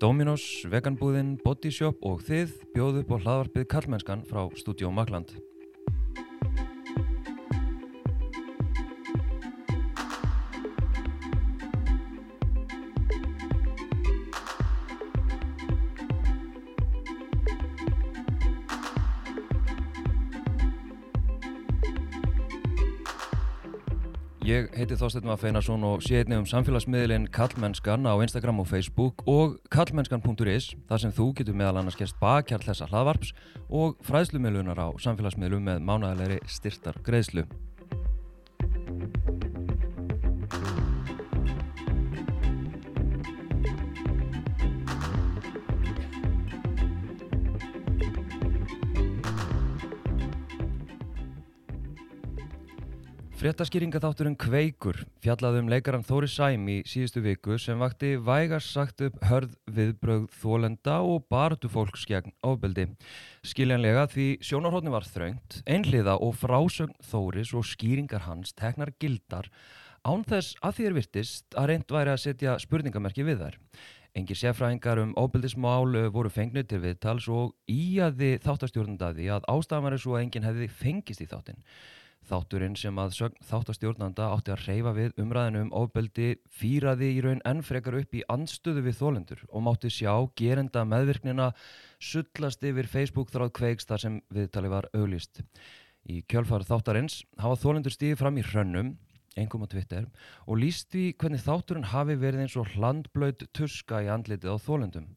Dominos, veganbúðin, Bodyshop og þið bjóðu upp á hlaðvarpið Karlmennskan frá Studio Magland. Ég heiti Þorstein Maffeinarsson og sé einnig um samfélagsmiðlinn Kallmennskan á Instagram og Facebook og kallmennskan.is þar sem þú getur meðal annars gerst bakkjarl þessa hlaðvarps og fræðslumiðlunar á samfélagsmiðlum með mánægilegri styrtar greiðslu. Fréttaskýringaþátturinn Kveikur fjallaði um leikaran Þóri Sæm í síðustu viku sem vakti vægast sagt upp hörð viðbröð þólenda og baratu fólks gegn ofbeldi. Skiljanlega því sjónarhóttni var þröngt, einhliða og frásögn Þóris og skýringar hans teknar gildar án þess að því er virtist að reynd væri að setja spurningamerki við þær. Engir sérfræðingar um óbyldismál voru fengnið til viðtals og íaði þáttastjórnundaði að ástafan er svo að enginn hefði fengist í þáttinn. Þátturinn sem að þáttastjórnanda átti að reyfa við umræðinu um ofbeldi fýraði í raun enn frekar upp í anstöðu við þólendur og mátti sjá gerenda meðvirknina sullast yfir Facebook þráð kveiks þar sem viðtali var auglist. Í kjölfar þáttarins hafa þólendur stíðið fram í hrönnum, engum á Twitter, og líst því hvernig þátturinn hafi verið eins og hlandblöð tuska í andlitið á þólendum.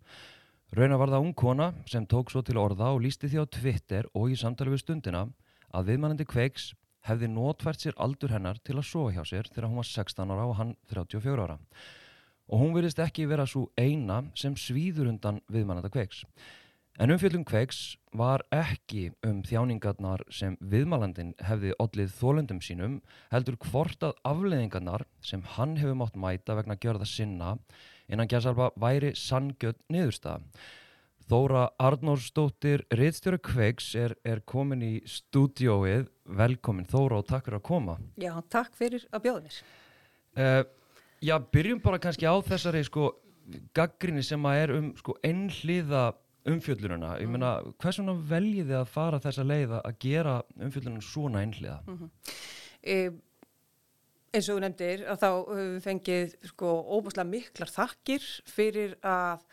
Rauna var það ung kona sem tók svo til orða og lísti því á Twitter og í samtali við stundina að viðmannandi kveiks hefði nótvært sér aldur hennar til að sofa hjá sér þegar hún var 16 ára og hann 34 ára. Og hún virðist ekki vera svo eina sem svíður undan viðmannanda kveiks. En umfjöldum kveiks var ekki um þjáningarnar sem viðmælandin hefði odlið þólendum sínum, heldur hvort að afleðingarnar sem hann hefur mátt mæta vegna gjörða sinna innan gerðsalba væri sanngjöld niðurstaða. Þóra Arnórsdóttir, Rittstjóra Kveiks, er, er komin í stúdióið. Velkomin Þóra og takk fyrir að koma. Já, takk fyrir að bjóða mér. Uh, já, byrjum bara kannski á þessari sko gaggrinni sem að er um sko ennliða umfjöllununa. Ég meina, hvers vegna veljið þið að fara þessa leið að gera umfjöllunum svona ennliða? Mm -hmm. e, eins og þú nefndir að þá höfum við fengið sko óbúslega miklar þakkir fyrir að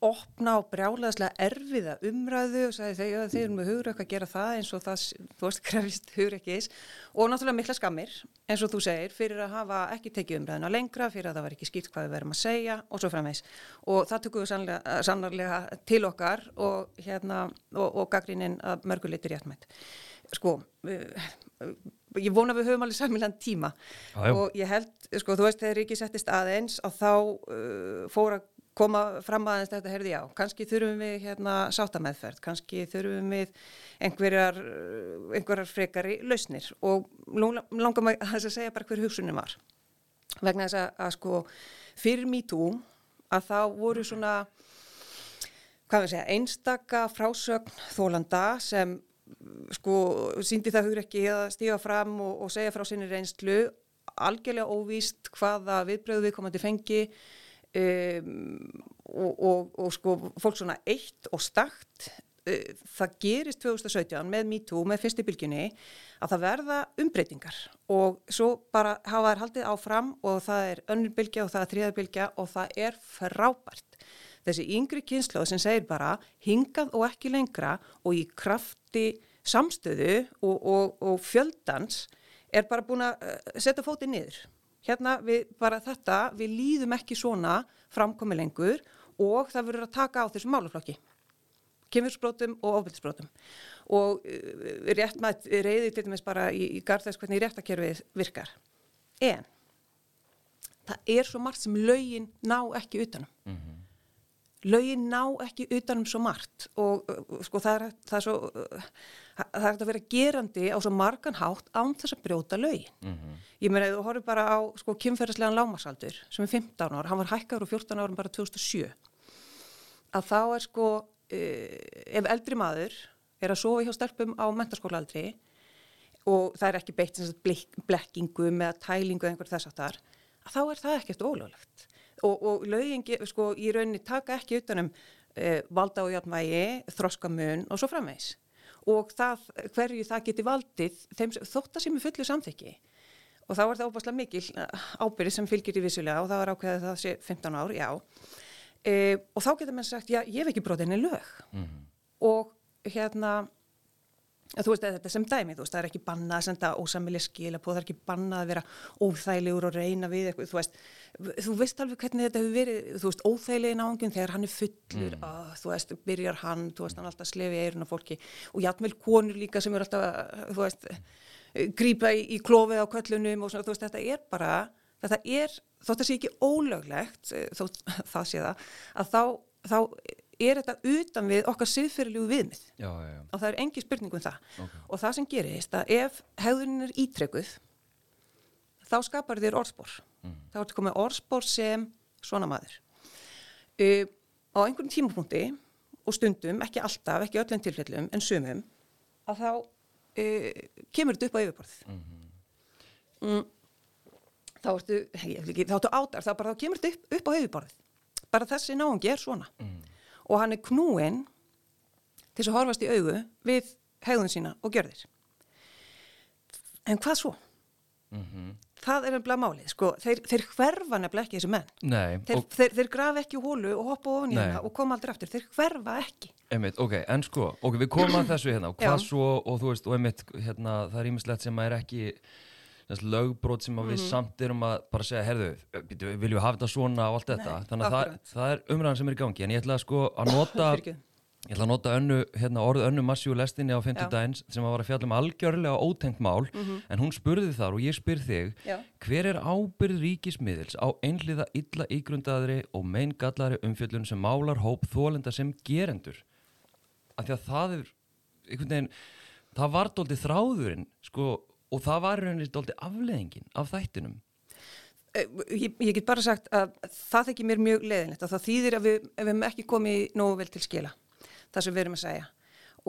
opna á brjálegaðslega erfiða umræðu og sagði þegar þeir eru með hugreik að gera það eins og það, þú veist, krefist hugreikis og náttúrulega mikla skammir eins og þú segir fyrir að hafa ekki tekið umræðina lengra, fyrir að það var ekki skýrt hvað við verum að segja og svo framvegs og það tökum við sannlega til okkar og hérna og, og gaggríninn að mörguleitir réttmætt. Sko, ég vona við höfum alveg samilan tíma. Ah, og ég held, sko, þú veist, þegar Ríki settist aðeins og þá uh, fóra koma fram aðeins þetta, heyrði já, kannski þurfum við hérna sátameðferð, kannski þurfum við einhverjar, einhverjar frekari lausnir. Og langar maður að segja bara hver hugsunni var. Vegna þess að, að sko fyrir MeToo að þá voru svona hvað við segja, einstaka frásögn þólanda sem sko síndi það hugur ekki að stíga fram og, og segja frá sinni reynslu. Algjörlega óvíst hvaða viðbröðu við komandi fengi um, og, og, og sko fólk svona eitt og stakt uh, það gerist 2017 með MeToo, með fyrstibylginni að það verða umbreytingar. Og svo bara hafa þær haldið áfram og það er önnulbylgja og það er þriðabylgja og það er frábært. Þessi yngri kynslu sem segir bara hingað og ekki lengra og í krafti samstöðu og, og fjöldans er bara búin að uh, setja fótið niður hérna við bara þetta, við líðum ekki svona framkomi lengur og það verður að taka á þessum málaflokki. Kemursprótum og ofbildisbrótum og uh, rétt maður reyði til dæmis bara í, í garð þess hvernig réttakerfið virkar. En það er svo margt sem lögin ná ekki utanum mm -hmm lögin ná ekki utanum svo margt og uh, sko það er, það er svo uh, það er að vera gerandi á svo margan hátt án þess að brjóta lögin mm -hmm. ég meina þú horfið bara á sko kynferðislegan lámasaldur sem er 15 ár, hann var hækkar og 14 árum bara 2007 að þá er sko uh, ef eldri maður er að sofa hjá stelpum á mentarskólaaldri og það er ekki beitt blekkingu með tælingu eða einhver þess að þar að þá er það ekkert ólöglegt og, og lögin sko, í rauninni taka ekki utanum uh, valda og játnvægi, þroskamun og svo framvegs og það, hverju það geti valdið þeim þótt að sem er fullu samþykki og þá er það óbáslega mikil ábyrði sem fylgir í vissulega og það er ákveðið að það sé 15 ár, já. Uh, og þá getur menn sagt, já, ég hef ekki brotið henni lög. Og hérna þú veist þetta sem dæmi, þú veist, það er ekki bannað að senda ósamileg skilabóð, það er ekki bannað að vera óþægilegur og reyna við eitthvað, þú veist, þú veist alveg hvernig þetta hefur verið, þú veist, óþægilegi náungin þegar hann er fullur, mm. að, þú veist, byrjar hann, þú veist, hann er alltaf slefi eirun á fólki og játmjöl konur líka sem er alltaf, þú veist, grípa í, í klófið á köllunum og svona, þú veist, þetta er bara, þetta er, þótt að sé ekki ólöglegt, eh, þótt það sé það, að þá, þá er þetta utan við okkar siðferðilegu viðmið? Já, já, já. og það er engi spurning um það. Ok. og það sem gerist að ef hegðunin er ítrekuð þá skapar þér orðspor. Þá ertu komið orðspor sem svona maður. Uh, á einhverjum tímapunkti og stundum, ekki alltaf, ekki öllum tilfellum en sumum, að þá uh, kemur þetta upp á yfirborð mm, þá ertu veit ekki, þá ertu átar, þá bara þá kemur þetta upp, upp á yfirborð bara þessi náungi er svona og hann er knúinn til að horfast í augu við hegðun sína og gjörðir. En hvað svo? Það er nefnilega málið, sko, þeir, þeir hverfa nefnilega ekki þessi menn. Nei, Þeir, þeir, þeir grafa ekki hólu og hoppa ofan í hana og koma aldrei aftur. Þeir hverfa ekki. einmitt, ok, en sko, ok, við komum að þessu hérna, og hvað Já. svo, og þú veist, og einmitt, hérna, það er ímislegt sem að er ekki, þess lögbrót sem að Mhm. við samt erum að bara segja, herðu, viljum við hafa þetta svona og allt þetta, Nei, þannig að það, það er umræðan sem er í gangi, en ég ætla að sko að nota, ég ætla að nota önnu, hérna, orð önnu massíu lestinni á 50 daginn sem að var að fjalla um algjörlega ótengt mál, en hún spurði þar og ég spyr þig. Já. hver er ábyrð ríkismiðils á einliða illa ígrundaðri og meingallari umfjöllun sem málar hóp þólenda sem gerendur? Af því að það er, veginn, það var dóldi þráðurinn, sko, og það var rauninni dóldi afleðingin af þættinum. Eh, Ég, ég get bara sagt að það þekki mér mjög leðinlegt og það þýðir að við, við hefum ekki komið nógu vel til skila, það sem við erum að segja.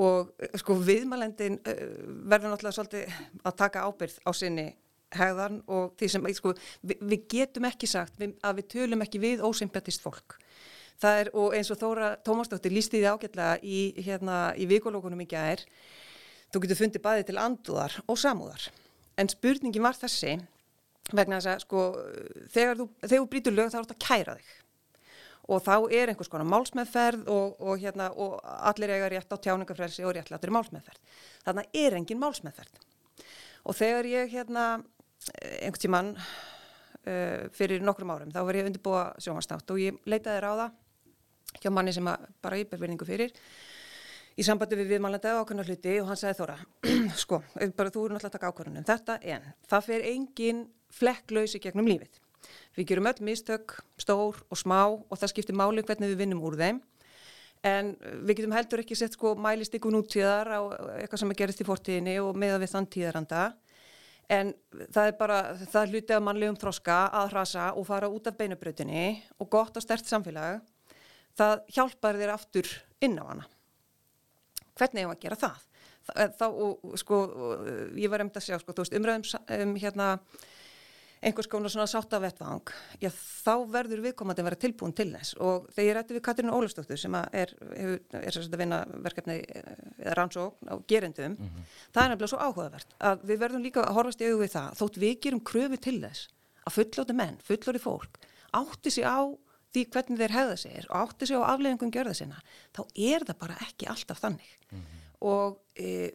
Og eh, sko viðmælendin uh, verður náttúrulega svolítið að taka ábyrð á sinni hegðan og því sem, sko, við, við getum ekki sagt við, að við tölum ekki við ósympatist fólk. Það er, og eins og Þóra Tómasdóttir lísti því ágætlega í, hérna, í vikulókunum í gær, þú getur fundið bæði til andúðar og samúðar. En spurningin var þessi, vegna þess að sko, þegar þú, þú brýtur lög þá er þetta að kæra þig. Og þá er einhvers konar málsmeðferð og, og, hérna, og allir eiga rétt á tjáningafrelsi og réttlátur málsmeðferð. Þannig er engin málsmeðferð. Og þegar ég hérna, einhvern tímann uh, fyrir nokkrum árum, þá var ég undirbúa sjónvarsnátt og ég leitaði ráða hjá manni sem bara ég ber virðingu fyrir í sambandi við viðmælandi ákveðna hluti og hann sagði Þóra, sko, bara þú eru náttúrulega að taka ákvörðunum, þetta en það fer engin flekklaus í gegnum lífið. Við gerum öll mistök, stór og smá og það skiptir máli hvernig við vinnum úr þeim. En við getum heldur ekki sett sko mælistikun úttíðar á eitthvað sem er gerist í fortíðinni og meða við þann tíðaranda. En það er bara, það er hluti af mannlegum þroska að hrasa og fara út af beinubrautinni og gott og stert samfélag. Það hjálpar þér aftur inn á hana hvernig hefum að gera það? Þa- Þá, og, sko, og, ég var um að sjá, sko, þú veist, umræðum um, hérna, einhvers konar svona sáttavettvang, já, þá verður viðkomandi að vera tilbúin til þess og þegar ég rætti við Katrínu Ólafsdóttur sem er, hefur, er sem sagt að vinna verkefni eh, eða rannsókn á gerendum, það er nefnilega svo áhugavert að við verðum líka að horfast í augu við það, þótt við gerum kröfu til þess að fullóti menn, fullóti fólk, átti sig á því hvernig þeir hefða sér og átti sig á afleðingum gjörða sinna, þá er það bara ekki alltaf þannig. Og e,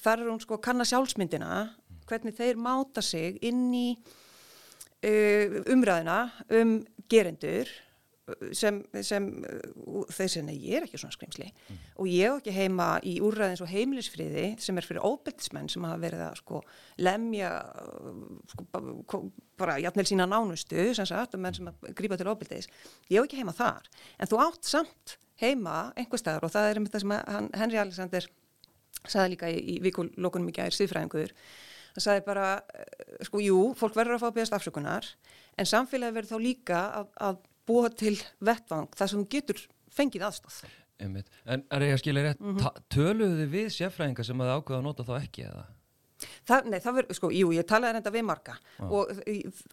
þar er hún sko að kanna sjálfsmyndina, hvernig þeir máta sig inn í e, umræðina um gerendur sem, sem uh, þeir segja, nei, ég er ekki svona skrimsli og ég á ekki heima í úrræðins og heimilisfriði sem er fyrir óbyrtismenn sem hafa verið að sko lemja uh, sko, ba- ko- bara jafnvel sína nánustu sem sagt, og menn sem að grípa til óbyrtis ég á ekki heima þar, en þú átt samt heima einhver staðar og það er einmitt það sem hann, Henry Alexander sagði líka í, í vikulókunum í gær síðfræðingur það sagði bara, eh, sko, jú, fólk verður að fá að beðast afsökunar en samfélagi verður þá líka að, að búa til vettvang þar sem getur fengið aðstáð. Einmitt. En er ég að skilja rétt, mm -hmm. töluðu þið við sérfræðinga sem að ákveða að nota þá ekki eða? Það, nei, það verður, sko, jú, ég talaði reynda við marga og,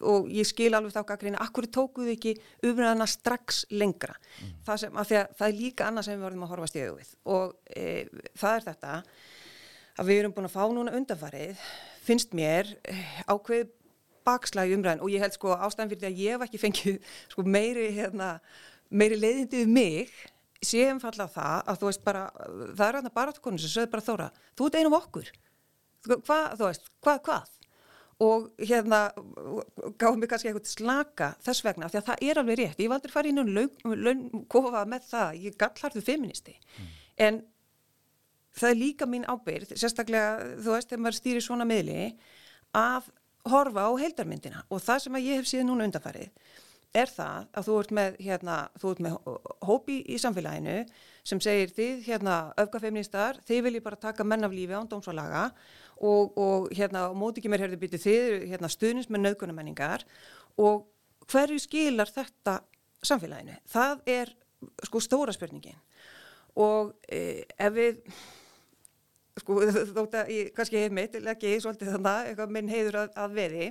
og ég skil alveg þá gaggrína, akkur tókuðu ekki umræðana strax lengra. Það, sem, að að, það er líka annað sem við verðum að horfa stíðu við og e, það er þetta að við erum búin að fá núna undanfarið, finnst mér e, ákveð bakslægi umræðin og ég held sko ástæðan fyrir því að ég hef ekki fengið sko meiri, hérna, meiri leiðindi við mig séum falla það að þú veist bara, það er hérna bara konur sem sögðu bara þóra, þú ert einum okkur. Hvað, þú veist, hvað, hvað? Og hérna gáðum við kannski eitthvað slaka þess vegna því að það er alveg rétt, ég var aldrei farið inn og laun kofa með það, ég gallarðu feministi, mm. en það er líka mín ábyrð sérstaklega, þú veist, þegar maður stýrir svona miðli að horfa á heildarmyndina. Og það sem að ég hef síðan núna undanfarið er það að þú ert með, hérna, þú ert með hópi í samfélaginu sem segir þið, hérna, öfgafeministar, þið viljið bara taka menn af lífi án dómsvalaga og, og hérna, móti ekki mér hefði byttið þið, hérna, stuðnins með naukunamenningar og hverju skilar þetta samfélaginu? Það er sko stóra spurningin. Og e, ef við sko þótt að ég kannski hef mitt, ekki svolítið þannig, eitthvað minn heiður að, að veði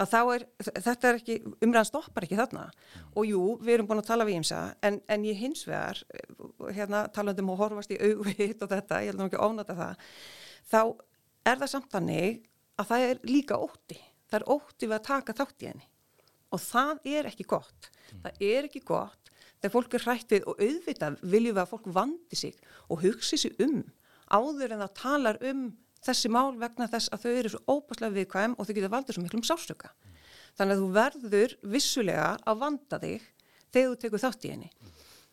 að þá er, þetta er ekki, umræðan stoppar ekki þarna. Mm. og jú, við erum búin að tala við ímsa en, en ég hins vegar, hérna talandum og horfast í augvitt og þetta, ég held nú ekki að ónata það, þá er það samt þannig að það er líka ótti, það er ótti við að taka þátt í henni. Og það er ekki gott, mm. það er ekki gott þegar fólk er hrætt við og auðvitað viljum við að fólk vandi sig og hugsi sig um áður en það talar um þessi mál vegna þess að þau eru svo óbáslega viðkvæm og þau geta valdið svo miklum sástöka. Þannig að þú verður vissulega að vanda þig þegar þú tekur þátt í henni.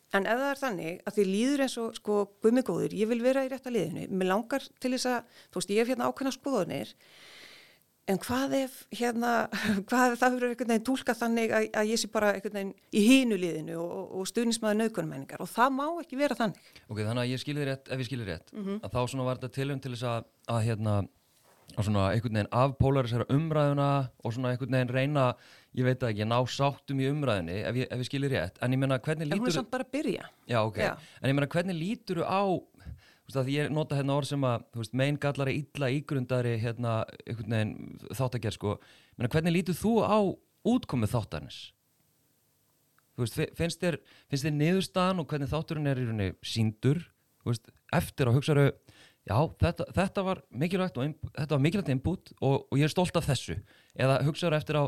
En ef það er þannig að þið líður eins og sko gummigóður, ég vil vera í rétta liðinu, mér langar til þess að, þú veist, ég hef hérna ákveðna skoðunir En hvað ef, hérna, hvað ef það fyrir einhvern veginn tólka þannig að, að ég sé bara einhvern veginn í hínu liðinu og, og stuðnismæðu naukunumæningar og það má ekki vera þannig. Ok, þannig að ég skilir rétt, ef ég skilir rétt, mm -hmm. að þá svona var þetta tilum til þess að, að hérna, að svona einhvern veginn afpólarisera umræðuna og svona einhvern veginn reyna, ég veit ekki, ná sáttum í umræðinni ef ég, ef ég skilir rétt, en ég menna hvernig lítur... En hún er samt bara að byrja. Já, ok, Já. en ég menna hvernig lítur á Því ég nota hérna orð sem að veist, mein gallari illa ígrundari hérna, þáttagerð sko. Hvernig lítur þú á útkomið þáttarins? Veist, finnst þér, þér niðurstaðan og hvernig þátturinn er rauninni síndur veist, eftir að hugsaðu já þetta, þetta var mikilvægt og mikilvægt input og, og ég er stolt af þessu eða hugsaðu eftir á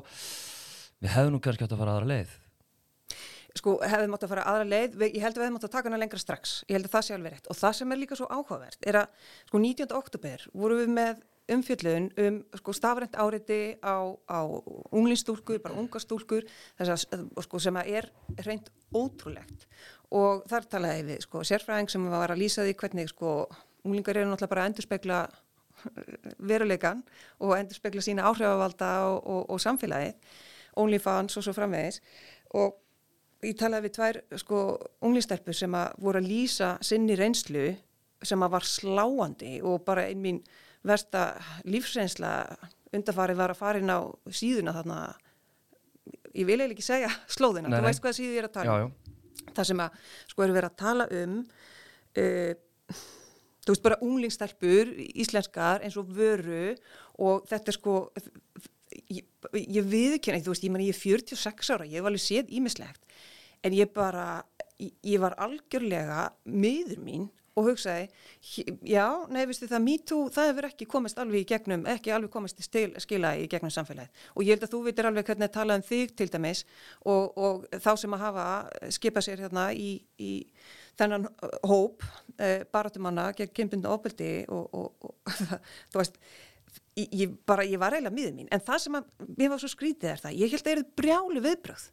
við hefðum nú kannski átt að fara aðra leið sko hefðum átt að fara aðra leið, ég held að við hefðum átt að taka hana lengra strax, ég held að það sé alveg rétt. Og það sem er líka svo áhugavert er að sko 19. oktober voru við með umfjöldun um sko stafrænt áriði á, á unglingstúlkur, bara ungarstúlkur þess að sko sem að er reynd ótrúlegt. Og þar talaði við sko sérfræðing sem var að lýsa því hvernig sko unglingar eru náttúrulega bara að endurspegla veruleikan og endurspegla sína áhrifavalda og, og, og samfélagið OnlyFans og svo framvegis. Og ég talaði við tvær sko unglistelpur sem að voru að lýsa sinni reynslu sem að var sláandi og bara einn mín versta lífsreynsla undarfarið var að fara inn á síðuna þarna. Ég vil eiginlega ekki segja slóðina, nei, nei. þú veist hvað síðu ég er að tala um. það sem að sko eru verið að tala um uh, þú veist bara unglingstelpur íslenskar eins og vöru og þetta er sko ég, ég viðkynna, þú veist ég, man, ég er 46 ára, ég hef alveg séð ímislegt en ég bara, ég var algjörlega miður mín og hugsaði, já, nei, viðstu það MeToo, það hefur ekki komist alveg í gegnum, ekki alveg komist í stil, skila í gegnum samfélagið. Og ég held að þú veitir alveg hvernig talað um þig til dæmis og, og þá sem að hafa skipað sér hérna í, í þennan hóp eh, baratumanna kynbundu ofbeldi og, og, og þú veist ég, bara, ég var eiginlega miður mín. En það sem að, mér var svo skrítið er það, ég held að það eru brjálu viðbröð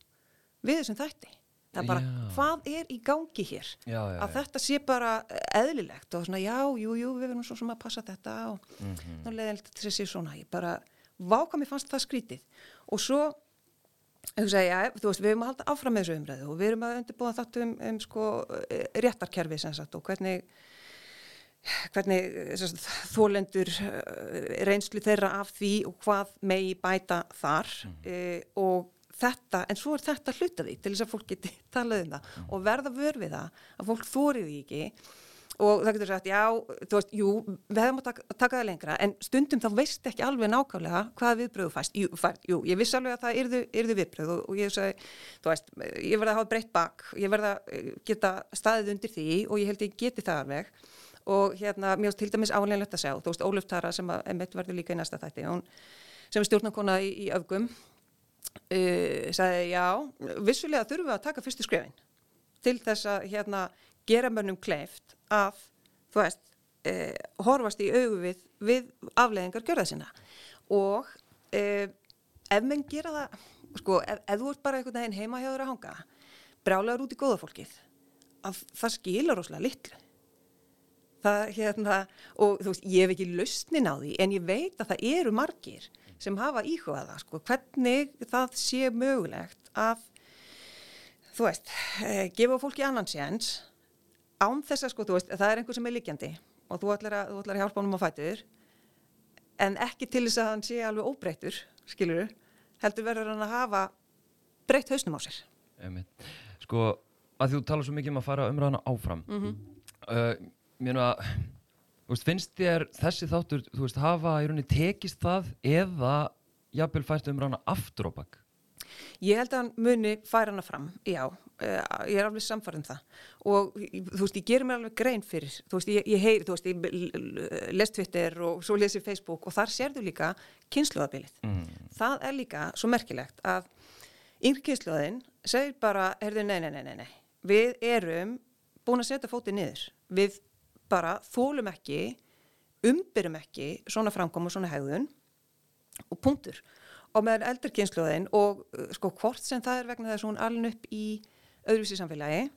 við þessum þætti það er bara já. hvað er í gangi hér já, já, að þetta sé bara eðlilegt og svona já, jú, jú, við verðum svo sem að passa þetta og mm -hmm. leðilegt til þess að sé svona ég bara, váka mér fannst það skrítið og svo segja, veist, við erum að halda áfram með þessu umræðu og við erum að undirbúa þáttu um, um sko, réttarkerfi sagt, og hvernig hvernig sagt, þólendur eh, reynslu þeirra af því og hvað megi bæta þar mm. e, og þetta, en svo er þetta hlutaði til þess að fólk geti talað um það mm. og verða vör við það að fólk þóriði ekki og það getur sagt, já, þú veist, jú, við hefum að taka, taka það lengra, en stundum þá veist ekki alveg nákvæmlega hvaða viðbröðu fæst. Jú, fæst, jú ég vissi alveg að það yrðu, yrðu viðbröðu og, og ég sagði, þú veist, ég verði að hafa breytt bak, ég verði að eh, geta staðið undir því og ég held ég geti það alveg og hérna, mér finnst til dæmis álega að sjá, þú veist, Óluf Tara sem að emitt verður líka í næsta þætti, hún sem er stjórnarkona í, í öfgum, uh, sagði, já, vissulega þurfum við að taka fyrstu skrefin til þess að hérna gera mönnum kleift að, þú veist, eh, horfast í augu við, við afleðingar gjörða sinna og eh, ef menn gera það, sko, ef, ef þú ert bara einhvern veginn heima hjá þér að hanga, brálaður út í góða fólkið, að það skilur óslega litlu. Það, hérna, og þú veist, ég hef ekki lausnin á því, en ég veit að það eru margir sem hafa íhugaða, sko, hvernig það sé mögulegt að, þú veist, eh, gefa fólki annan séns án þess að sko, þú veist, það er einhver sem er líkjandi og þú ætlar að, þú ætlar að hjálpa honum á fætur en ekki til þess að hann sé alveg óbreytur, skilur þú heldur verður hann að hafa breytt hausnum á sér Einmitt. Sko, að þú tala svo mikið um að fara umræðana áfram mm -hmm. uh, Mér nú að veist, finnst þér þessi þáttur þú veist, hafa í rauninni tekist það eða jafnvel fært umræðana aftur á bakk Ég held að hann muni færa hana fram, já, uh, ég er alveg samfarið um það. Og þú veist, ég ger mér alveg grein fyrir, þú veist, ég, ég heyri, þú veist, ég les Twitter og svo lesi Facebook og þar sérðu líka kynsluðabilið. Mm. Það er líka svo merkilegt að yngri kynsluðin segir bara, herðu, nei, nei, nei, nei, nei, við erum búin að setja fótið niður, við bara þólum ekki, umbyrjum ekki svona framkom og svona hegðun og punktur. Og meðan eldurkynsluðin og uh, sko hvort sem það er vegna þess að hún aln upp í öðruvísi samfélagi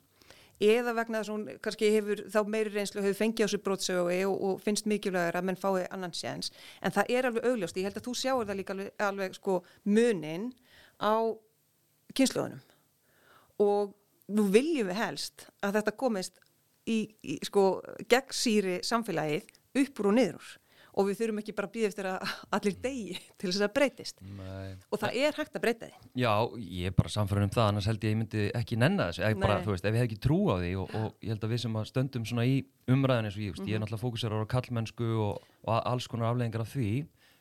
eða vegna þess að hún kannski hefur þá meiri reynslu hefur fengið á sér brótsögu og, og finnst mikilvægur að menn fái annan séns. En það er alveg augljóst, ég held að þú sjáur það líka alveg, alveg sko munin á kynsluðunum og nú viljum við helst að þetta komist í, í sko gegnsýri samfélagið uppur og niður og við þurfum ekki bara að býða eftir að allir degi til þess að breytist Nei. og það er hægt að breyta því Já, ég er bara samfærið um það annars held ég að ég myndi ekki nenna þessu bara, veist, ef ég hef ekki trú á því og, og ég held að við sem stöndum svona í umræðin eins og ég, mm -hmm. ég er mhm. náttúrulega fókusar á kallmennsku og, og alls konar afleggingar af því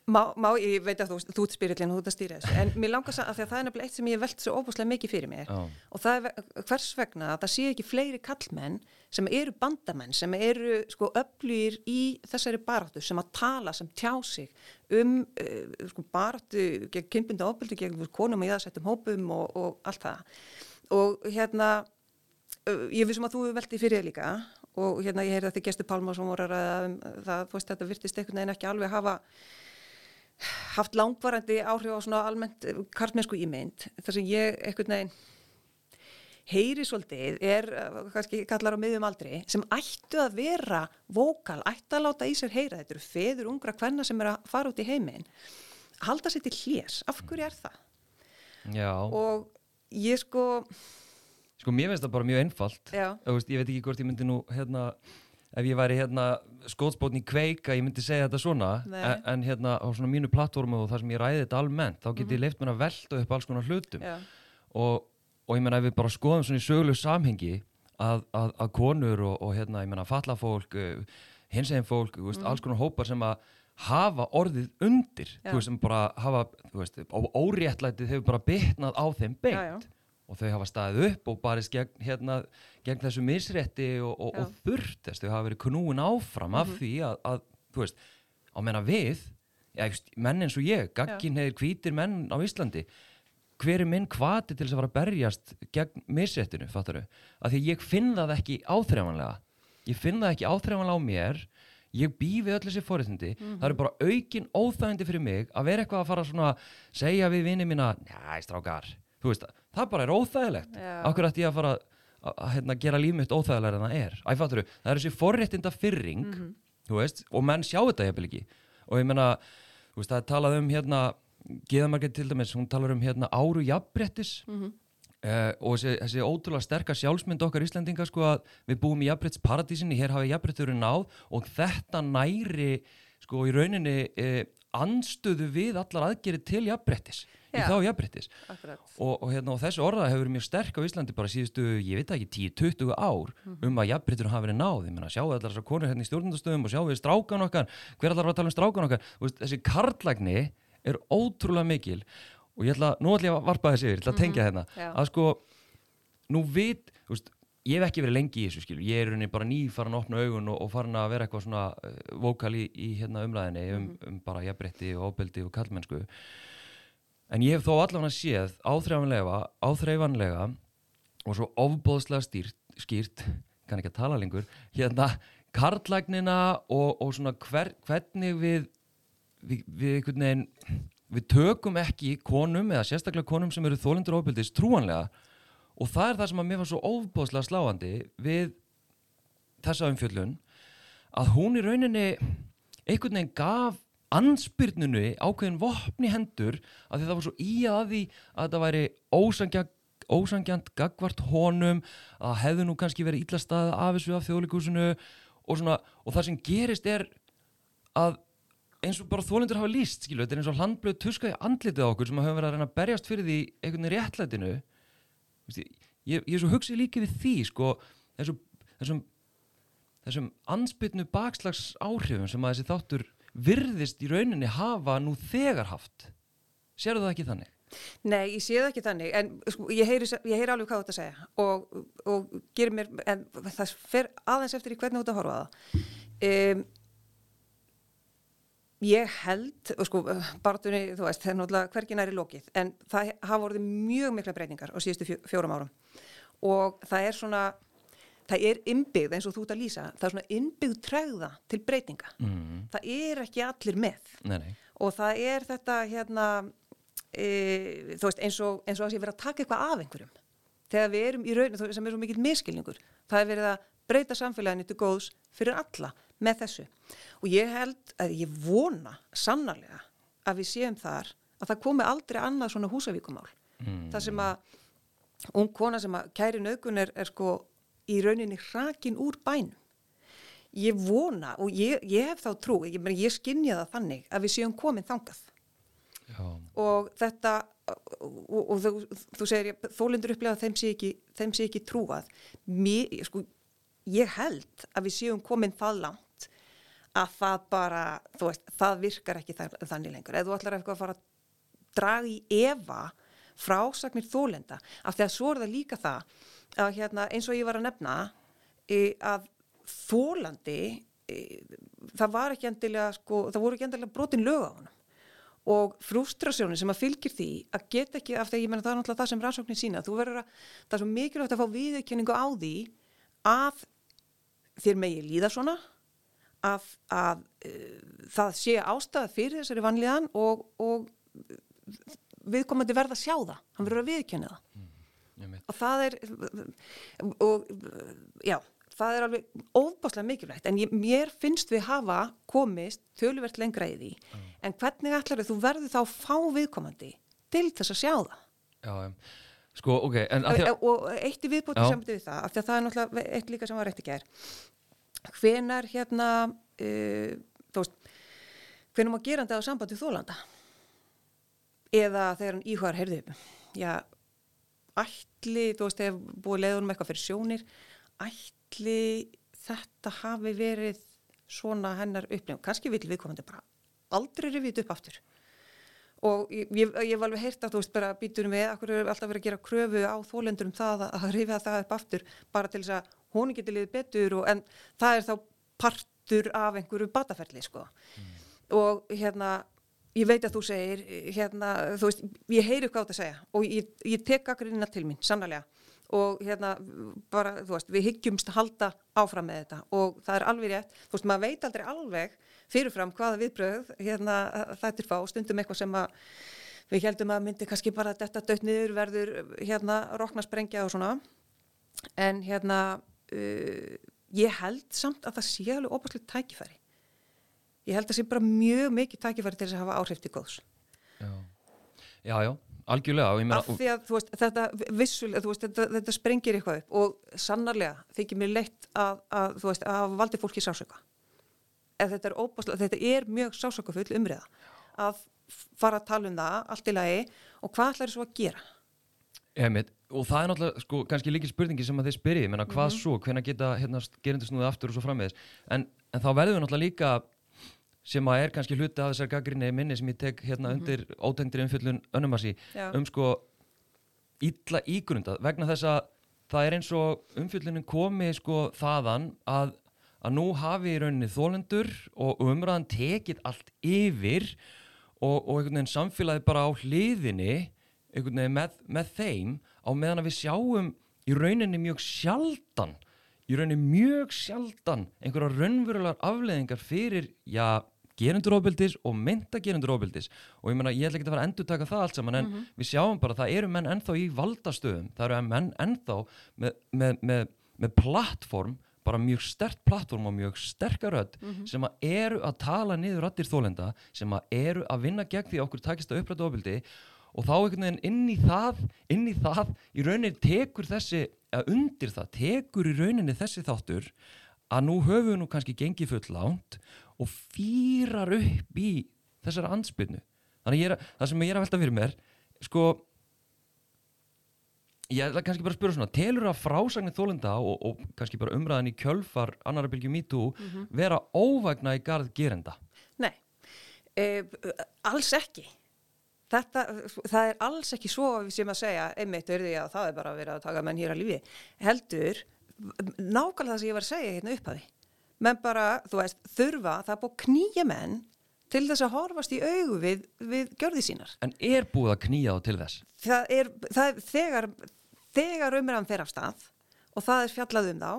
Má, má, ég veit að þú, þú ert spirillin og þú ert að stýra þessu, en mér langar að að það er nefnilega eitt sem ég velt svo óbúslega mikið fyrir mér oh. og það er hvers vegna að það sé ekki fleiri kallmenn sem eru bandamenn, sem eru sko öflýr í þessari baráttu sem að tala, sem tjá sig um uh, sko, baráttu gegn kynbynda ofbeldi, gegn konum og jáðsettum hópum og, og allt það og hérna uh, ég vissum að þú veldi fyrir það líka og hérna ég heyrði að þið gestur Pálmar sem voru að það, þú veist þetta virtist einhvern veginn ekki alveg hafa haft langvarandi áhrif á svona almennt eh, karlmennsku ímynd. Þar sem ég eitthvað neginn heyri svolítið er eh, kannski kallar á miðjum aldri sem ættu að vera vokal, ættu að láta í sér heyra. Þetta eru feður ungra hvenna sem er að fara út í heiminn. Halda sér til hljés, af hverju er það? Já. Og ég sko Sko mér finnst það bara mjög einfalt. Veist, ég veit ekki hvort ég myndi nú hérna ef ég væri hérna skótsbótni kveika, ég myndi segja þetta svona en, en hérna á svona mínu plattformu og það sem ég ræði þetta almennt, þá get ég mm -hmm. leift mér að velta upp alls konar hlutum og, og ég menna ef við bara skoðum svona í söglu samhengi að, að, að konur og, og hérna, ég menna fallafólk uh, hinsegin fólk, mm -hmm. alls konar hópar sem að hafa orðið undir, já. þú veist, sem bara hafa, þú veist, óréttlætið hefur bara bytnað á þeim beint já, já og þau hafa staðið upp og barist gegn, hérna, gegn þessu misrétti og, og, og þurftest, þau hafa verið knúin áfram mm -hmm. af því að, að, þú veist, á menna við, já, menn eins og ég, gaggin hefur hvítir menn á Íslandi, hver er minn kvati til þess að fara að berjast gegn misréttinu, fattar þau? Af því ég finn það ekki áþreifanlega, ég finn það ekki áþreifanlega á mér, ég bý við öll þessi fóriðindi, mm -hmm. það eru bara aukin óþægindi fyrir mig að vera eitthvað að fara að segja við vinið mína, næ, strákar, þú veist það, það bara er óþægilegt okkur ætti ég að fara að, hérna, gera lífmiðt óþægilega en það er Æfatturu, það er þessi forréttinda fyrring mm -hmm. veist, og menn sjá þetta hefði ekki og ég menna, það er talað um hérna, Geðamarkið til dæmis hún talar um hérna, áru jafnbrettis mm -hmm. Uh, og þessi, þessi ótrúlega sterkar sjálfsmynd okkar Íslandinga sko að við búum í jafnbrettsparadísinni, hér hafi jafnbretturinn náð og þetta næri sko í rauninni uh, anstöðu við allar aðgerið til jafnbrettis. Í þá jafnbryttis og, og, hérna, og þessu orða hefur verið mjög sterk á Íslandi bara síðustu, ég veit ekki, 10-20 ár um að jafnbryttur hafa verið náð. Ég meina, sjáu allar þessar konur hérna í stjórnundastöðum og sjáu við strákan okkar, hver allar var að tala um strákan okkar? Veist, þessi karlagni er ótrúlega mikil. Og ég ætla, nú ætla ég að varpa þessi yfir, ég ætla að tengja hérna. Já. að sko, nú vit veist, ég hef ekki verið lengi í þessu skilu ég er bara ný farin að opna augun og, og farin að vera eitthvað svona uh, vókal í, í hérna umræðinni um, um bara jafnbrytti og óbeldi og kallmennsku en ég hef þó allavega séð áþreifanlega, og svo ofbóðslega stýrt, skýrt kann ekki að tala lengur hérna karlagnina og, og svona hver, hvernig við við, við einhvern veginn við tökum ekki konum eða sérstaklega konum sem eru þólendur ofbeldis trúanlega. Og það er það sem að mér var svo ofbóðslega sláandi við þessa umfjöllun að hún í rauninni einhvern veginn gaf ansbyrnunu ákveðin vopni hendur að það var svo í að því að þetta væri ósangjant ósangjant gagvart honum að hefðu nú kannski verið illa staðið af þessu af þjóðleikúsinu og svona og það sem gerist er að eins og bara þólendur hafa líst skilu, þetta er eins og handblöð tuska í andlitið á okkur sem hafa verið að reyna að berjast fyrir því einhvern veginn réttlætinu. Ég, ég, er svo hugsið líka við því sko, þessum, þessum þessum ansbytnu bakslags áhrifum sem að þessi þáttur virðist í rauninni hafa nú þegar haft sérðu það ekki þannig? Nei, ég sé það ekki þannig, en sko, ég, heyri, ég heyri alveg hvað að segja og, og gerir mér, en það fer aðeins eftir í hvernig þú ert að horfa á það. Um, ég held, og sko, barðunni, þú veist, það er náttúrulega hvergin er í lokið, en það hafa orðið mjög mikla breytingar á síðustu fjó, fjórum árum og það er svona, það er innbyggð eins og þú ert að lýsa, það er svona innbyggð tregða til breytinga. Mm. Það er ekki allir með Nei, nei. og það er þetta hérna e, þú veist eins og, eins og að sé verið að taka eitthvað af einhverjum þegar við erum í rauninu sem er svo mikill miskilningur það er verið að breyta samfélaginu til góðs fyrir alla með þessu og ég held að ég vona sannarlega að við séum þar að það komi aldrei annað svona húsavíkumál Mm. það sem að ung kona sem að kæri nögun er, er sko í rauninni hrakin úr bænum. Ég vona og ég, ég hef þá trú, ég, ég skinja það þannig að við séum komin þangað. Já. og þetta og, og þú, þú segir þólendur upplega að þeim sé ekki, þeim sé ekki trúað. Mér, sko, ég held að við séum komin það langt að það bara veist, það virkar ekki þannig lengur. Eða þú ætlar eitthvað að fara að draga í efa frásagnir þólenda af því að svo er það líka það að hérna, eins og ég var að nefna e, að þólandi e, það var ekki endilega sko, það voru ekki endilega brotin lög á honum og frustrasjónin sem að fylgir því að geta ekki, af því ég menna það er náttúrulega það sem rannsóknin sína, þú verður að það er svo mikilvægt að fá viðurkenningu á því að þér megi líða svona að, að uh, það sé ástæða fyrir þessari vanlíðan og, og viðkomandi verða að sjá það, hann verður að viðurkenna það. Og það er og já, það er alveg óbáslega mikilvægt. En ég, mér finnst við hafa komist töluvert lengra í því. En hvernig ætlar þú verður þá að fá viðkomandi til þess að sjá það? Já, sko, ok, að því að, og eitt í viðbóti Já. sem við það af því að það er náttúrulega eitt líka sem var rétt í gær. Hvenar hérna uh, þú veist hvenar má gerandi á sambandi þólanda eða þegar hann íhugar heyrðu, já ætli, þú veist, þegar búið leiðunum eitthvað fyrir sjónir ætli þetta hafi verið svona hennar upplifum kannski vil viðkomandi bara aldrei rifið upp aftur. Og ég, ég, ég var alveg heyrt að þú veist bara býtunum við, akkur er alltaf verið að gera kröfu á þólendur um það að, að rifja það upp aftur bara til þess að hún geti liðið betur og, en það er þá partur af einhverju bataferli sko. Og hérna ég veit að þú segir, hérna þú veist, ég heyri hvað átt að segja og ég, ég tek akkurina til mín, sannlega og hérna bara, þú veist, við hyggjumst að halda áfram með þetta og það er alveg rétt, þú veist, maður veit aldrei alveg fyrirfram hvaða viðbröð hérna þetta er fá, stundum eitthvað sem að við heldum að myndi kannski bara þetta dött niður verður hérna rokna sprengja og svona. En hérna uh, ég held samt að það sé alveg opastlegt tækifæri ég held að það sé bara mjög mikið tækifæri til þess að hafa áhrif til góðs já, já, já algjörlega, meina, af því að þú veist, þetta vissulega, veist, þetta, þetta sprengir eitthvað upp og sannarlega þykir mér leitt að, að þú veist, að valdi fólki sásöka ef þetta er óbáslega, þetta er mjög sásökafull umriða að fara að tala um það, allt í lagi og hvað ætlar þessu að gera? Einmitt, og það er náttúrulega sko, kannski líki spurningi sem að þeir spyrji, menna hvað Mhm. svo, hvenær geta hérna, gerindur snúið aftur og svo framvegis en, en þá verður við náttúrulega líka sem að er kannski hluti af þessar gaggrinni minni sem ég tek hérna undir ótengdir umfjöllun önnumarsi Mhm. Já. um sko illa ígrundað vegna þess að það er eins og umfjöllunin komi sko þaðan að, að nú hafi í rauninni þólendur og umræðan tekið allt yfir og, og einhvern veginn samfélagið bara á hliðinni einhvern veginn með, með þeim á meðan að við sjáum í rauninni mjög sjaldan í rauninni mjög sjaldan einhverja raunverulegar afleðingar fyrir, já, gerunduróbildis og mynda gerunduróbildis og ég meina, ég ætla ekki að fara að endur taka það allt saman en við sjáum bara, það eru menn ennþá í valdastöðum, það eru menn ennþá með, með, með, með plattform bara mjög stert plattform og mjög sterkar rödd sem að eru að tala niður rættir þólenda, sem að eru að vinna gegn því að okkur takist að uppræta ofbildi og þá einhvern veginn inn í það inn í það, í rauninni tekur þessi að undir það, tekur í rauninni þessi þáttur að nú höfum við nú kannski gengið full lánt og fýrar upp í þessara ansbyrnu þannig að er, það sem ég er að velta fyrir mér sko ég ætla kannski bara að spura svona telur að frásagnir þólenda og, og kannski bara umræðan í kjölfar annara bylgju MeToo vera óvægna í garð gerenda? Nei, e, alls ekki. Þetta, það er alls ekki svo við séum að segja, einmitt er því að það er bara að vera að taka menn hér að lífi. Heldur, nákvæmlega það sem ég var að segja hérna upphafi. Menn bara, þú veist, þurfa, það er búið að knýja menn til þess að horfast í augu við, við gjörði sínar. en er búið að knýja þá til þess Það er, það er þegar, þegar umræðan fer af stað og það er fjallað um þá,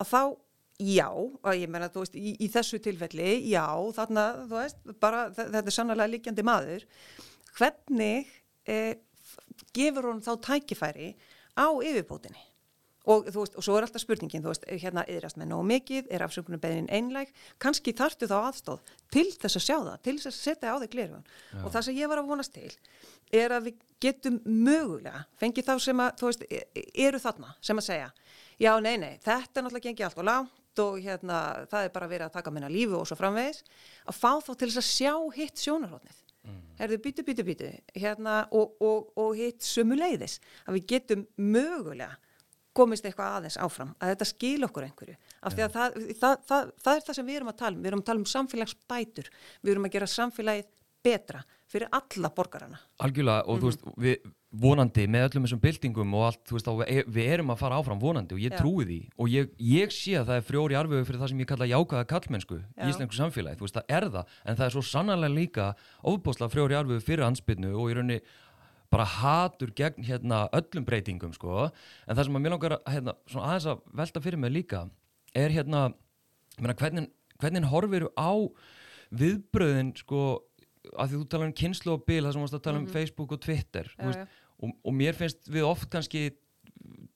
að þá Já, og ég meina, þú veist, í, í þessu tilfelli, já, þarna, veist, bara þe- þetta er sannlega líkjandi maður. Hvernig eh, gefur hún þá tækifæri á yfirbótinni? Og þú veist, og svo er alltaf spurningin, þú veist, hérna yðrast með nóg mikið, er afsökunum beðin einlæg, kannski þarftu þá aðstóð til þess að sjá það, til þess að setja á þig glirfun. Og það sem ég var að vonast til er að við getum mögulega, fengið þá sem að, þú veist, e- eru þarna, sem að segja, já, nei, nei, þetta er náttúrulega gengið allt og lágt og hérna, það er bara verið að taka minna lífi og svo framvegis, að fá þá til þess að sjá hitt sjónarhóttnið. Mm. Herðu, býtu, býtu, býtu, hérna, og, og, og hitt sömu leiðis, að við getum mögulega komist eitthvað aðeins áfram, að þetta skil okkur einhverju, af því að það, það, það, það er það sem við erum að tala um, við erum að tala um samfélagsbætur, við erum að gera samfélagið betra fyrir alla borgarana. Algjörlega og þú veist, við vonandi með öllum þessum byltingum og allt, þú veist, þá við, við erum að fara áfram vonandi og ég Já. trúi því. Og ég, ég sé að það er frjóri arfögu fyrir það sem ég kalla jákvæða kallmennsku Já. í íslensku samfélagi, þú veist, það er það. En það er svo sannarlega líka ofbóðslega frjóri arfögu fyrir ansbyrnu og í rauninni bara hatur gegn hérna öllum breytingum, sko, en það sem að mér langar að, hérna, svona aðeins að velta fyrir mig líka er hérna, ég meina, hvernig, hvernig horfir á viðbröðin, sko, að því þú talar um kynslu og bil, það sem varst að tala um Facebook og Twitter þú veist, og, og mér finnst við oft kannski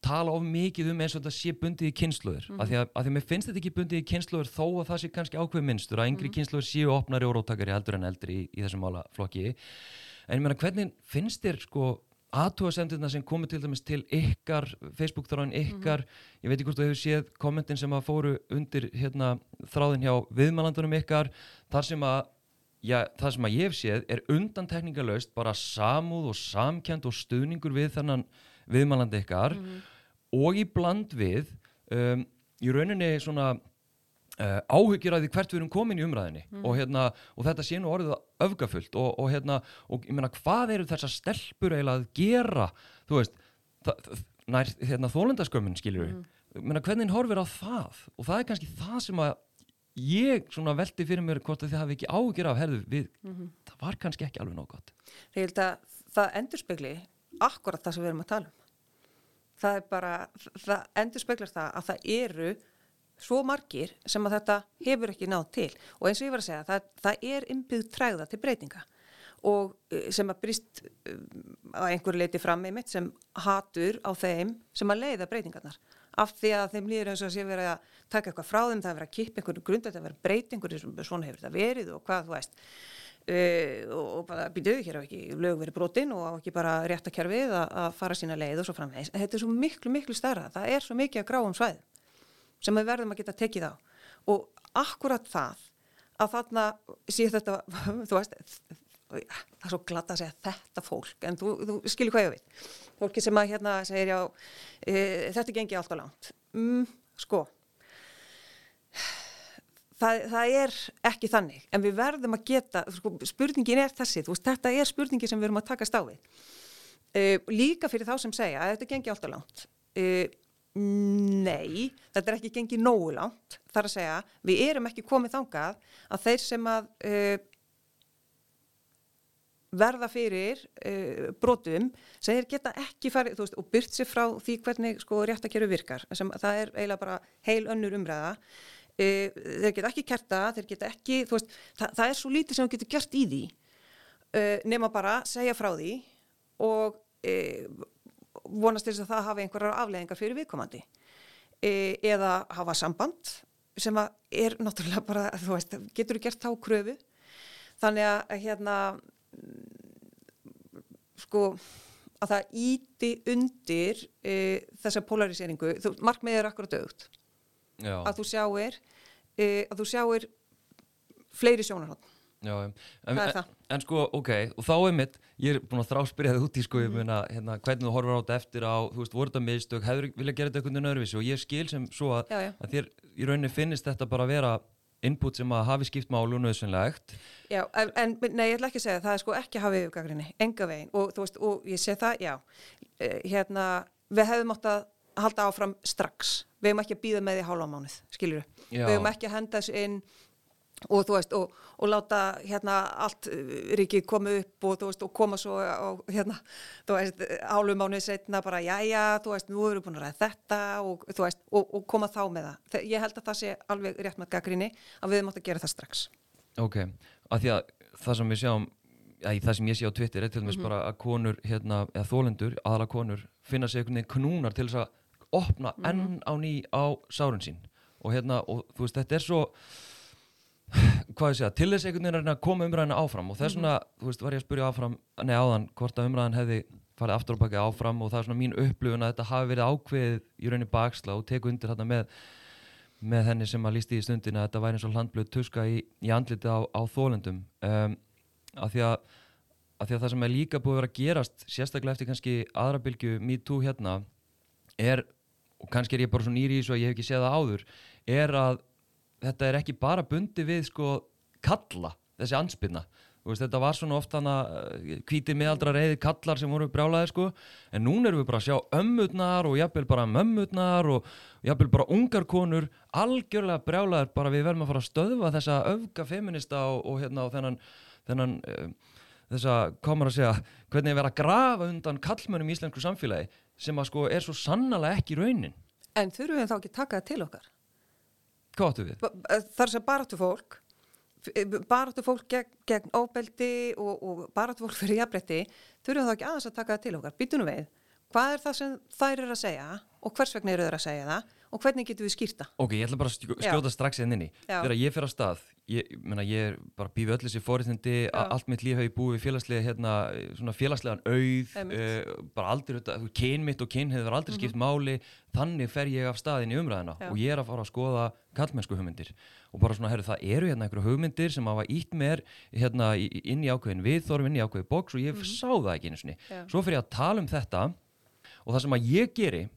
tala of mikið um eins og þetta sé bundið í kynsluður Mhm. af, því að, af því að mér finnst þetta ekki bundið í kynsluður þó að það sé kannski ákveð minnstur að Mhm. yngri kynsluður séu opnari og róttakari heldur en eldri í, í þessum málaflokki en ég meina hvernig finnst þér sko aðtúasemdirna sem komið til dæmis til ykkar Facebook þráin ykkar ég veit ekki hvort þú hefur séð kommentin sem að fóru undir hérna, þráðin hjá viðmælandunum ykkar þar sem að Já, það sem að ég hef séð er undantekningalöst bara samúð og samkjönd og stuðningur við þennan viðmælandi ykkar og í bland við um, í rauninni svona uh, áhyggjur að því hvert við erum komin í umræðinni og, hérna, og þetta sé nú orðið öfgafullt og, og, hérna, og meina hvað eru þessar stelpur eiginlega að gera? Þú veist hérna, þólendaskömmin skilur við mm. meina, hvernig horfir á það? Og það er kannski það sem að ég svona velti fyrir mér hvort að þið hafi ekki áhyggjur af herðu við, það var kannski ekki alveg nóg gott. Ég held að það endurspegli akkurat það sem við erum að tala um. Það er bara, það endurspeglar það að það eru svo margir sem að þetta hefur ekki náð til. Og eins og ég var að segja, það, það er innbyggð træða til breytinga. Og eh, sem að brist að einhverju leiti fram með mitt sem hatur á þeim sem að leiða breytingarnar af því að þeim líður eins og að sé verið að taka eitthvað frá þeim, það er verið að kippa einhverju grund það er verið að breyta einhverju, svona hefur það verið og hvað þú veist. Uh, og, og bara býtuðu hér á ekki lög verið brotin og á ekki bara kerfið að, að fara sína leið og svo framvegis. Þetta er svo miklu miklu stærra, það er svo mikið að gráum svæð sem við verðum að geta tekið á. Og akkurat það að þarna sé þetta, þú veist það er svo glatt að segja þetta fólk, en þú, þú skilur hvað ég veit. Fólki sem að hérna segir já, e, þetta gengi alltaf langt. Mm, sko, það, það er ekki þannig, en við verðum að geta, sko, spurningin er þessi, veist, þetta er spurningi sem við erum að taka stáfið. E, líka fyrir þá sem segja að þetta gengi alltaf langt. E, Nei, þetta er ekki gengið nógu langt, þar að segja, við erum ekki komið þangað að þeir sem að uh, verða fyrir uh, brotum, segir geta ekki farið, veist, og byrt sér frá því hvernig sko réttakeru virkar, sem það er eiginlega bara heil önnur umræða, uh, þeir geta ekki kerta, þeir geta ekki, veist, það, það er svo lítið sem þú getur gert í því, nema bara segja frá því og vonast þess að það hafi einhverjar afleðingar fyrir viðkomandi. Eða hafa samband sem er náttúrulega bara, þú veist, getur þú gert þá kröfu. Þannig að hérna sko að það íti undir e, þessa polariseringu, markmið er akkurat aukt að þú sjáir e, að þú sjáir fleiri sjónarhótt Já, en, en, en sko, ok, og þá er mitt, ég er búin að þráspyrja það út í sko, ég meina, hérna, hvernig þú horfur á þetta eftir á, þú veist, voru þetta mistök, hefur vilja gera þetta einhvern veginn öðruvísi? Og ég skil sem svo að, já, já. að þér í rauninni finnist þetta bara að vera input sem að hafi skipt málu nöðsynlegt. Já, en nei, ég ætla ekki að segja, það er sko ekki að hafa yfirgagrinni, enga veginn. Og veist, og ég sé það, já, eh, hérna, við hefum átt að halda áfram strax, við hefum ekki að býða með því hálfa mánuð, skiljuru, við hefum ekki að henda þessu inn og þú veist, og, og láta hérna allt uh, ríkið koma upp og þú veist, og koma svo og hérna, þú veist, álum mánuð setna bara, já, já, þú veist, nú erum við búin að ræða þetta og þú veist, og, og koma þá með það. Ég held að það sé alveg rétt með gaggrinni að við mátt að gera það strax. Ok, af því að það sem við sjáum, ja, það sem ég sé á Twitter er til dæmis mm -hmm. bara að konur, hérna, eða þólendur, aðala konur, finna sig einhvern veginn knúnar til þess að opna mm -hmm. enn á ný á sárun sín og hérna, og þú veist, þetta er svo hvað ég segja, til þess einhvern veginn að koma umræðina áfram. Og þess vegna, mm -hmm. þú veist, var ég að spyrja áfram, nei áðan, hvort að umræðin hefði farið aftur og bakið áfram. Og það er svona mín upplifun að þetta hafi verið ákveðið í rauninni baksla og teku undir þetta með, með henni sem að lísti í stundin að þetta væri eins og hlandblöð tuska í, í andliti á, á þólendum um, af, því að, af því að það sem er líka búið að vera að gerast, sérstaklega eftir kannski aðra bylgu me too hérna, er, og kannski er ég bara svo nýri í þessu að ég hef ekki séð það áður, er að þetta er ekki bara bundi við sko kalla, þessi ansbyrna veist, þetta var svona oft hana kvítið miðaldra reyði kallar sem voru brjálaði sko, en núna erum við bara að sjá ömmutnar og jafnvel bara mömmutnar og jafnvel bara ungarkonur algjörlega brjálaðir, bara við verðum að fara að stöðva þessa öfga feminista og, og hérna og þennan, þennan uh, þessa, komur að segja, hvernig við verðum að grafa undan kallmönum í íslensku samfélagi sem að sko er svo sannlega ekki raunin. En þurfum við þá ekki taka það til okkar? Hvað áttu við? Það er sem baráttu fólk baráttu fólk gegn, gegn óbeldi og, og baráttu fólk fyrir jafnbretti þurfum þá ekki aðeins að taka það til okkar býtunum við, hvað er það sem þær eru að segja og hvers vegna eru þær að segja það og hvernig getur við skýrta? Ok, ég ætla bara að skjóta strax inn inn í þegar ég fer á stað, ég, menna, ég er bara býðið öll þessi fórhættindi allt mitt líf hefur búið félagslega hérna, svona félagslegan auð uh, bara aldrei, kyn mitt og kyn hefur aldrei mm -hmm. skipt máli, þannig fer ég af staðin í umræðina Já. og ég er að fara að skoða kallmennsku hugmyndir og bara svona, herru, það eru hérna einhverju hugmyndir sem hafa ítt mér hérna inn í ákveðin viðþorf, inn í ákveðin bóks og ég mm -hmm. sá það ekki einu sinni. Svo fer ég að tala um þetta og það sem að ég geri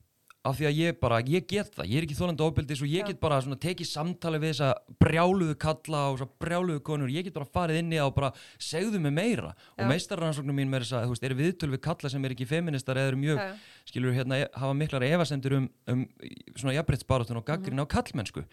af því að ég bara, ég get það, ég er ekki þólandi ofbildis og ég Já. get bara svona tekið samtali við þessa brjáluðu kalla og þessa brjáluðu konur, ég get bara farið inn í það og bara segðu mig meira Já. og meistarrannsóknum mín með þess að, þú veist, eru viðtöl við kalla sem er ekki feministar eða eru mjög, Já. skilur, hérna, hafa miklar evasendur um, um svona jafnbrettsbaratun og gaggrinn mm -hmm. á kallmennsku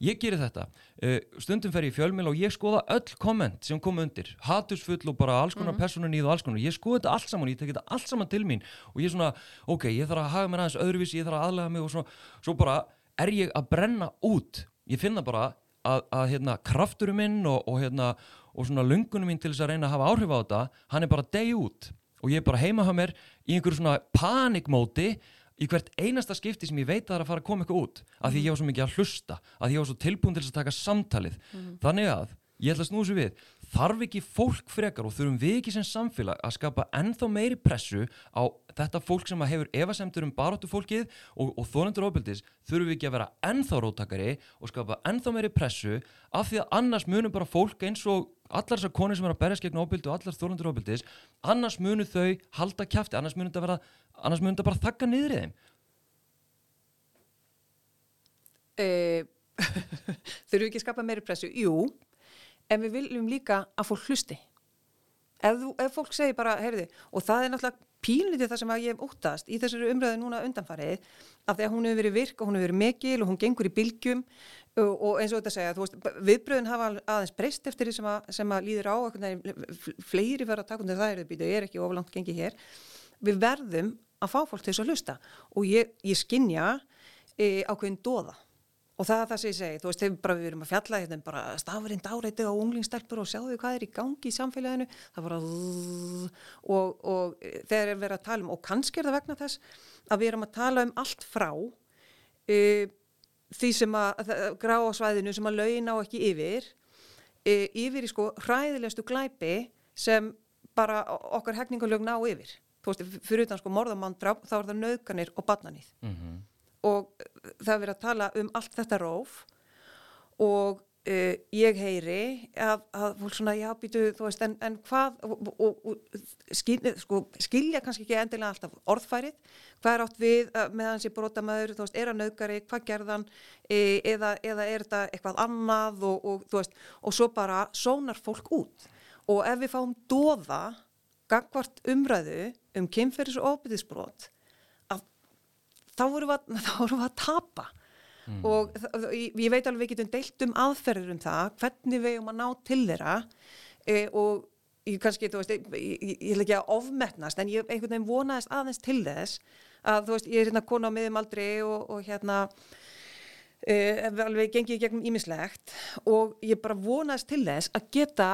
Ég gerir þetta, uh, stundum fer ég í fjölmjöl og ég skoða öll komment sem kom undir, hatusfull og bara alls konar mm -hmm. personunníð og alls konar, ég skoða þetta allt saman, ég tek þetta allt saman til mín. Og ég er svona, ok, ég þarf að hafa mér aðeins öðruvísi, ég þarf að aðlega mig og svona, svo bara er ég að brenna út, ég finna bara að, að hérna, krafturum minn og, og, hérna, og svona lungunum minn til þess að reyna að hafa áhrif á þetta, hann er bara deg út. Og ég er bara heima á mér í einhverju svona panikmóti í hvert einasta skipti sem ég veit að það er að fara að koma eitthvað út að því ég var svo mikið að hlusta að því ég var svo tilbúin til að taka samtalið mm -hmm. þannig að, ég ætla að snúsa við þarf ekki fólk frekar og þurfum við ekki sem samfélag að skapa ennþá meiri pressu á þetta fólk sem hefur efasemtur um baróttu fólkið og, og þólendur ofbildis þurfum við ekki að vera ennþá róttakari og skapa ennþá meiri pressu af því að annars munum bara fólk eins og allar þessar konur sem er að berjast gegn ofbildi og allar þólendur ofbildis annars munum þau halda kæfti annars munum þetta, vera, annars munum þetta bara þakka niður í þeim e, þurfum við ekki að skapa meiri pressu? Jú, en við viljum líka að fólk hlusti. Ef, þú, ef fólk segir bara, heyrði, og það er náttúrulega pínlítið það sem að ég hef óttast í þessari umræðu núna undanfarið, að því að hún hefur verið virk og hún hefur verið mikil og hún gengur í bylgjum og, og eins og þetta segja, þú veist, viðbröðin hafa aðeins breyst eftir því sem að, sem að líður á, fleiri verða að taka um það, það er ekki oflangt gengið hér. Við verðum að fá fólk til þess að hlusta og ég, ég skinja e, ákveðin dóða Og það er það sem ég segi, þú veist, þegar bara við erum að fjalla hérna bara stafurinn dáreitið á unglingstelpur og sjáðu hvað er í gangi í samfélaginu, það var að og, og þegar við erum að tala um, og kannski er það vegna þess að við erum að tala um allt frá e, því sem að grá á svæðinu sem að laugin á ekki yfir, e, yfir í sko hræðilegastu glæpi sem bara okkar hegningalög ná yfir. Þú veist, fyrir utan sko morðamann þá er það nöðganir og badnanið. Mm -hmm og það er verið að tala um allt þetta róf og uh, ég heyri að, að fólk svona, já, býtu, þú veist, en, en hvað, og, og, og skil, sko, skilja kannski ekki endilega alltaf orðfærið, hvað er átt við með hans í brotamöður, þú veist, er hann aukari, hvað gerðan, e, eða, eða er þetta eitthvað annað og, og þú veist, og svo bara sónar fólk út. Og ef við fáum dóða gangvart umræðu um kynferðis og óbyrðisbrot þá vorum við að, vorum við að tapa mm. og ég, veit alveg við getum deilt um aðferður um það hvernig við erum að ná til þeirra e, og ég kannski, þú veist, ég, ég, vil ekki að ofmetnast en ég einhvern veginn vonaðist aðeins til þess að þú veist, ég er hérna kona á miðum aldrei og, og hérna Uh, alveg gengið gegnum ímislegt og ég bara vonaðist til þess að geta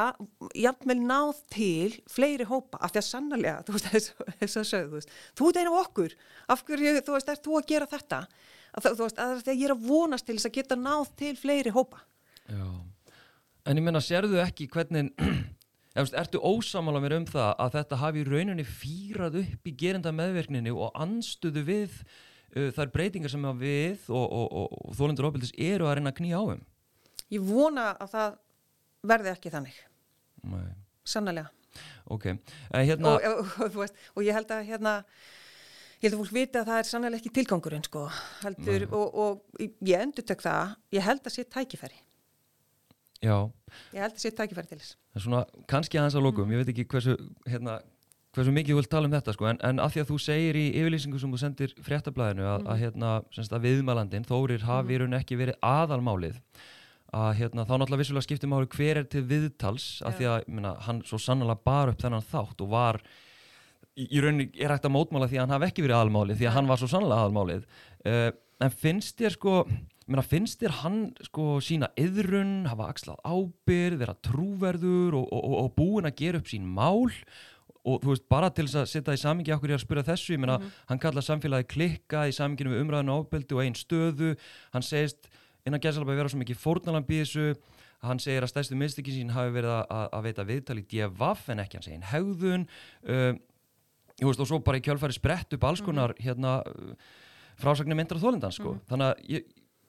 jafnvel náð til fleiri hópa af því að sannlega þú veist þess að sögðu þú veist þú ert einu af okkur, af hverju þú veist er þú að gera þetta? Að, þú veist að ég er að vonast til þess að geta náð til fleiri hópa. Já, en ég menna sérðu ekki hvernig ertu ósamála mér um það að þetta hafi rauninni fýrað upp í gerinda meðverkninni og anstuðu við uh, þær breytingar sem við og, og, og, og þólendur ofbildis eru að reyna að knýja áum Ég vona að það verði ekki þannig. Nei. Sannlega okay. uh, hérna... og ég held að hérna ég held að fólk vita að það er sannlega ekki tilgangurinn sko. Heldur, og ég endur tök það ég held að sé tækifæri. Já. Ég held að sé tækifæri til þess. Svona kannski aðeins að lókum, mm. ég veit ekki hversu hérna hversu mikið þú vilt tala um þetta sko, en, en að því að þú segir í yfirlýsingu sem þú sendir fréttablaðinu að, mm. að, hérna, að viðmælandin, Þórir hafi mm. ekki verið aðalmálið að hérna, þá náttúrulega vissulega skiptir máli hver er til viðtals að yeah. því að minna, hann svo sannlega bar upp þennan þátt og var í, í rauninni er hægt að mótmála því að hann hafi ekki verið aðalmálið því að hann var svo sannlega aðalmálið uh, en finnst þér sko Meina, finnst þér hann sko sína yðrun, hafa axlað ábyrð, vera trúverður og, og, og búin að gera upp sín mál og þú veist, bara til þess að setja í samingi okkur ég að spura þessu, ég meina, mm -hmm. hann kalla samfélagi klikka í saminginu við umræðinu ábeldi og einn stöðu, hann segist innan gæðsalaba að vera svo mikið fórnalamb í þessu hann segir að stæðstu mistökin sín hafi verið að, að veita viðtal í DFF en ekki hann segir hegðun uh, veist, og svo bara í kjálfæri sprett upp alls konar mm -hmm. hérna frásagnir myndra þólindans sko. mm -hmm. þannig að ég,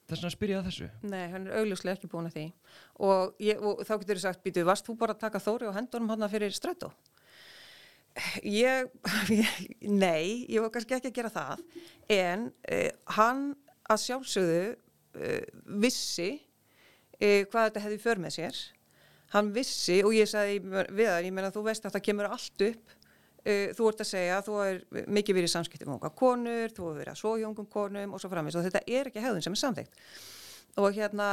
þess vegna spyr ég að þessu Nei, hann er augljóslega ekki búin að því og, ég, og þá getur þú sagt, býtu, varst þú bara að taka þóri og hendunum hann fyrir strætó? Ég, nei, ég var kannski ekki að gera það, en eh, hann að sjálfsögðu eh, vissi eh, hvað þetta hefði för með sér. Hann vissi og ég sagði við það, ég meina þú veist að það kemur allt upp. Eh, þú ert að segja þú er mikið verið samskiptum um unga konur, þú er verið að sója ungum konum og svo framins og þetta er ekki hefðun sem er samþygt og hérna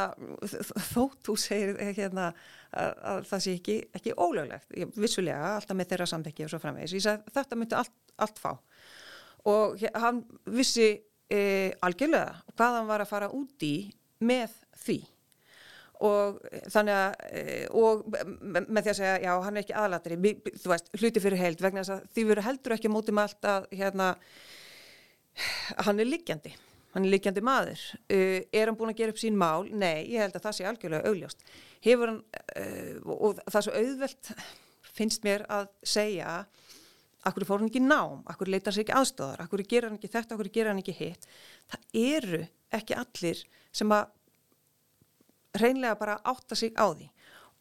þótt þú segir eh, hérna að, að það sé ekki, ekki ólöglegt, ég, vissulega alltaf með þeirra samþekki og svo framvegis, ég sagði þetta myndi allt, allt fá. Og hann vissi e, algjörlega hvað hann var að fara út í með því. Og þannig að og með því að segja já hann er ekki aðlatri, þú veist hluti fyrir held vegna þess að því veru heldur ekki mótið með allt að hérna hann er liggjandi hann er líkjandi maður. Uh, er hann búin að gera upp sín mál? Nei, ég held að það sé algjörlega augljóst. Hefur hann, uh, og það er svo auðvelt, finnst mér að segja akkur fór hann ekki nám, akkur leita hann sér ekki aðstofar, akkur gera hann ekki þetta, akkur gera hann ekki hitt. Það eru ekki allir sem að reynlega bara átta sig á því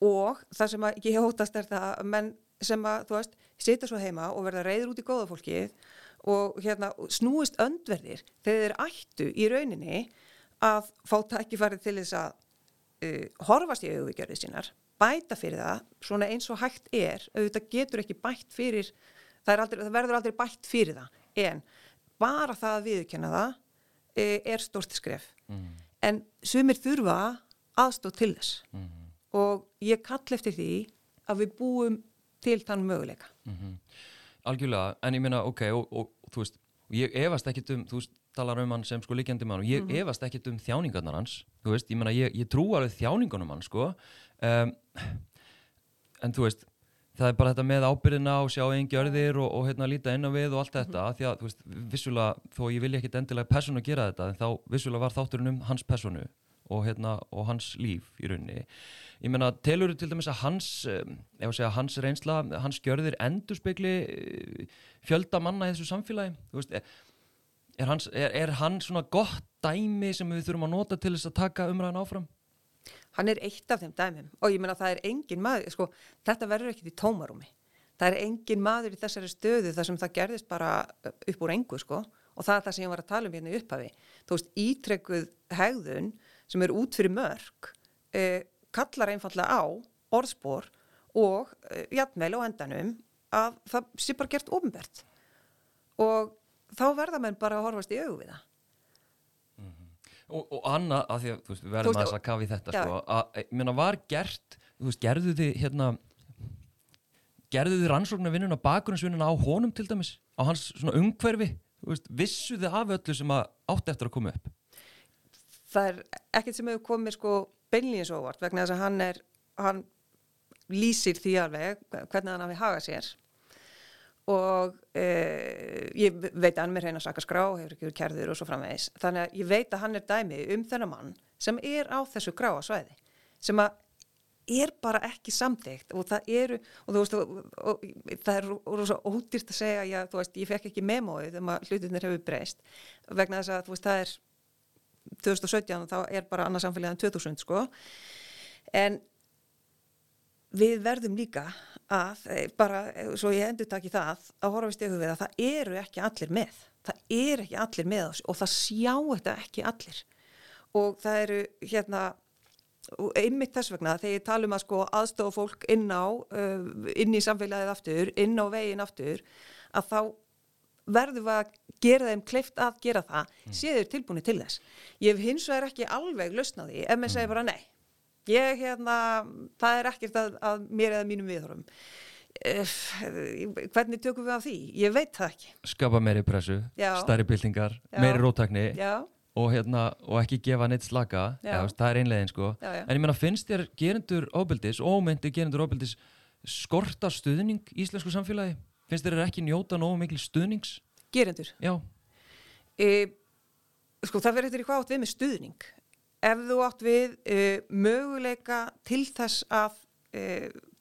og það sem að ég hótast er það að menn sem að, þú veist, sita svo heima og verða reyður út í góða fólkið og hérna snúist öndverðir þegar þeir ættu í rauninni að fá tækifærið til þess að uh, horfast í auðvíkjörðið sínar, bæta fyrir það, svona eins og hægt er, auðvitað getur ekki bætt fyrir, það, aldrei, það verður aldrei bætt fyrir það, en bara það að viðkjanna það uh, er stort skref. Mm. En sumir þurfa aðstóð til þess mm. og ég kall eftir því að við búum til þann möguleika. Mm -hmm. Algjörlega, en ég minna, ok, og, og, og þú veist, ég efast ekkit um, þú veist, talar um hann sem sko líkjandi mann og ég mm -hmm. efast ekkit um þjáningarnar hans, þú veist, ég menna, ég, ég trú alveg þjáningunum hann, sko, um, en þú veist, það er bara þetta með ábyrðina og sjá einn gjörðir og, og hérna líta inn á við og allt þetta, mm -hmm. því að, þú veist, vissulega, þó ég vilja ekkit endilega personu gera þetta, en þá vissulega var þátturinn um hans personu og hérna, og hans líf í rauninni. Ég menna, telur til dæmis að hans ef að segja, hans reynsla, hans gjörðir endur spekli eh, fjölda manna í þessu samfélagi? Veist, er, hans, er, er hann svona gott dæmi sem við þurfum að nota til þess að taka umræðan áfram? Hann er eitt af þeim dæmim og ég menna það er engin maður, sko, þetta verður ekkit í tómarúmi. Það er engin maður í þessari stöðu þar sem það gerðist bara upp úr engu sko. Og það er það sem ég var að tala um hérna í upphafi. Þú veist, ítrekkuð hegðun sem er út fyrir mörg eh, kallar einfallega á orðspor og uh, jafnveil á endanum að það sé bara gert ofnbært og þá verða menn bara að horfast í auðu við það. Mm -hmm. Og, og Anna, að því að veist, við verðum að kafa í þetta, sko, að, ég meina, var gert, þú veist, gerðu þið hérna, gerðu þið rannsóknarvinnuna, bakgrunnsvinnuna á honum til dæmis, á hans svona umhverfi, þú veist, vissu þið af öllu sem að átti eftir að koma upp? Það er ekkert sem hefur komið, sko, beinlýðins óvart vegna þess að hann er, hann lýsir því alveg hvernig hann hafi hagað sér. Og e, ég veit að hann er hreina sakaskrá, hefur ekki verið kærður og svo framvegis, þannig að ég veit að hann er dæmi um þennan mann sem er á þessu gráa svæði, sem að er bara ekki samtegt og það eru, og þú veist, og, og, það er svo ódýrt að segja, já, þú veist, ég fekk ekki memóið um að hlutinir hefur breyst vegna þess að, þú veist, það er 2017 þá er bara annað samfélagið en 2000 sko. En við verðum líka að eh, bara, eh, svo ég endur takk í það að horfa í stegu við að það eru ekki allir með, það eru ekki allir með oss og það sjá þetta ekki allir. Og það eru hérna einmitt þess vegna þegar ég tala um að sko aðstofa fólk inn á uh, inn í samfélagið aftur, inn á veginn aftur að þá verðum við að gera þeim kleift að gera það mm. séður tilbúinu til þess. Ég hef hins vegar ekki alveg lausnaði ef maður segir mm. bara nei. Ég, hérna, það er ekkert að, að mér eða mínum viðhorum uh, hvernig tökum við af því? Ég veit það ekki. Skapa meiri pressu, stærri byltingar meiri róttakni og, hérna, og ekki gefa neitt slaka. Já, það er einlegin sko. Já, já. en ég menna finnst þér gerendur óbyldis ómyndi gerendur óbyldis skorta stuðning í íslensku samfélagi finnst þér ekki njóta nógu mikil stuðnings? Gerendur? Já. E, sko það verður eitthvað átt við með stuðning. Ef þú átt við e, möguleika til þess að e,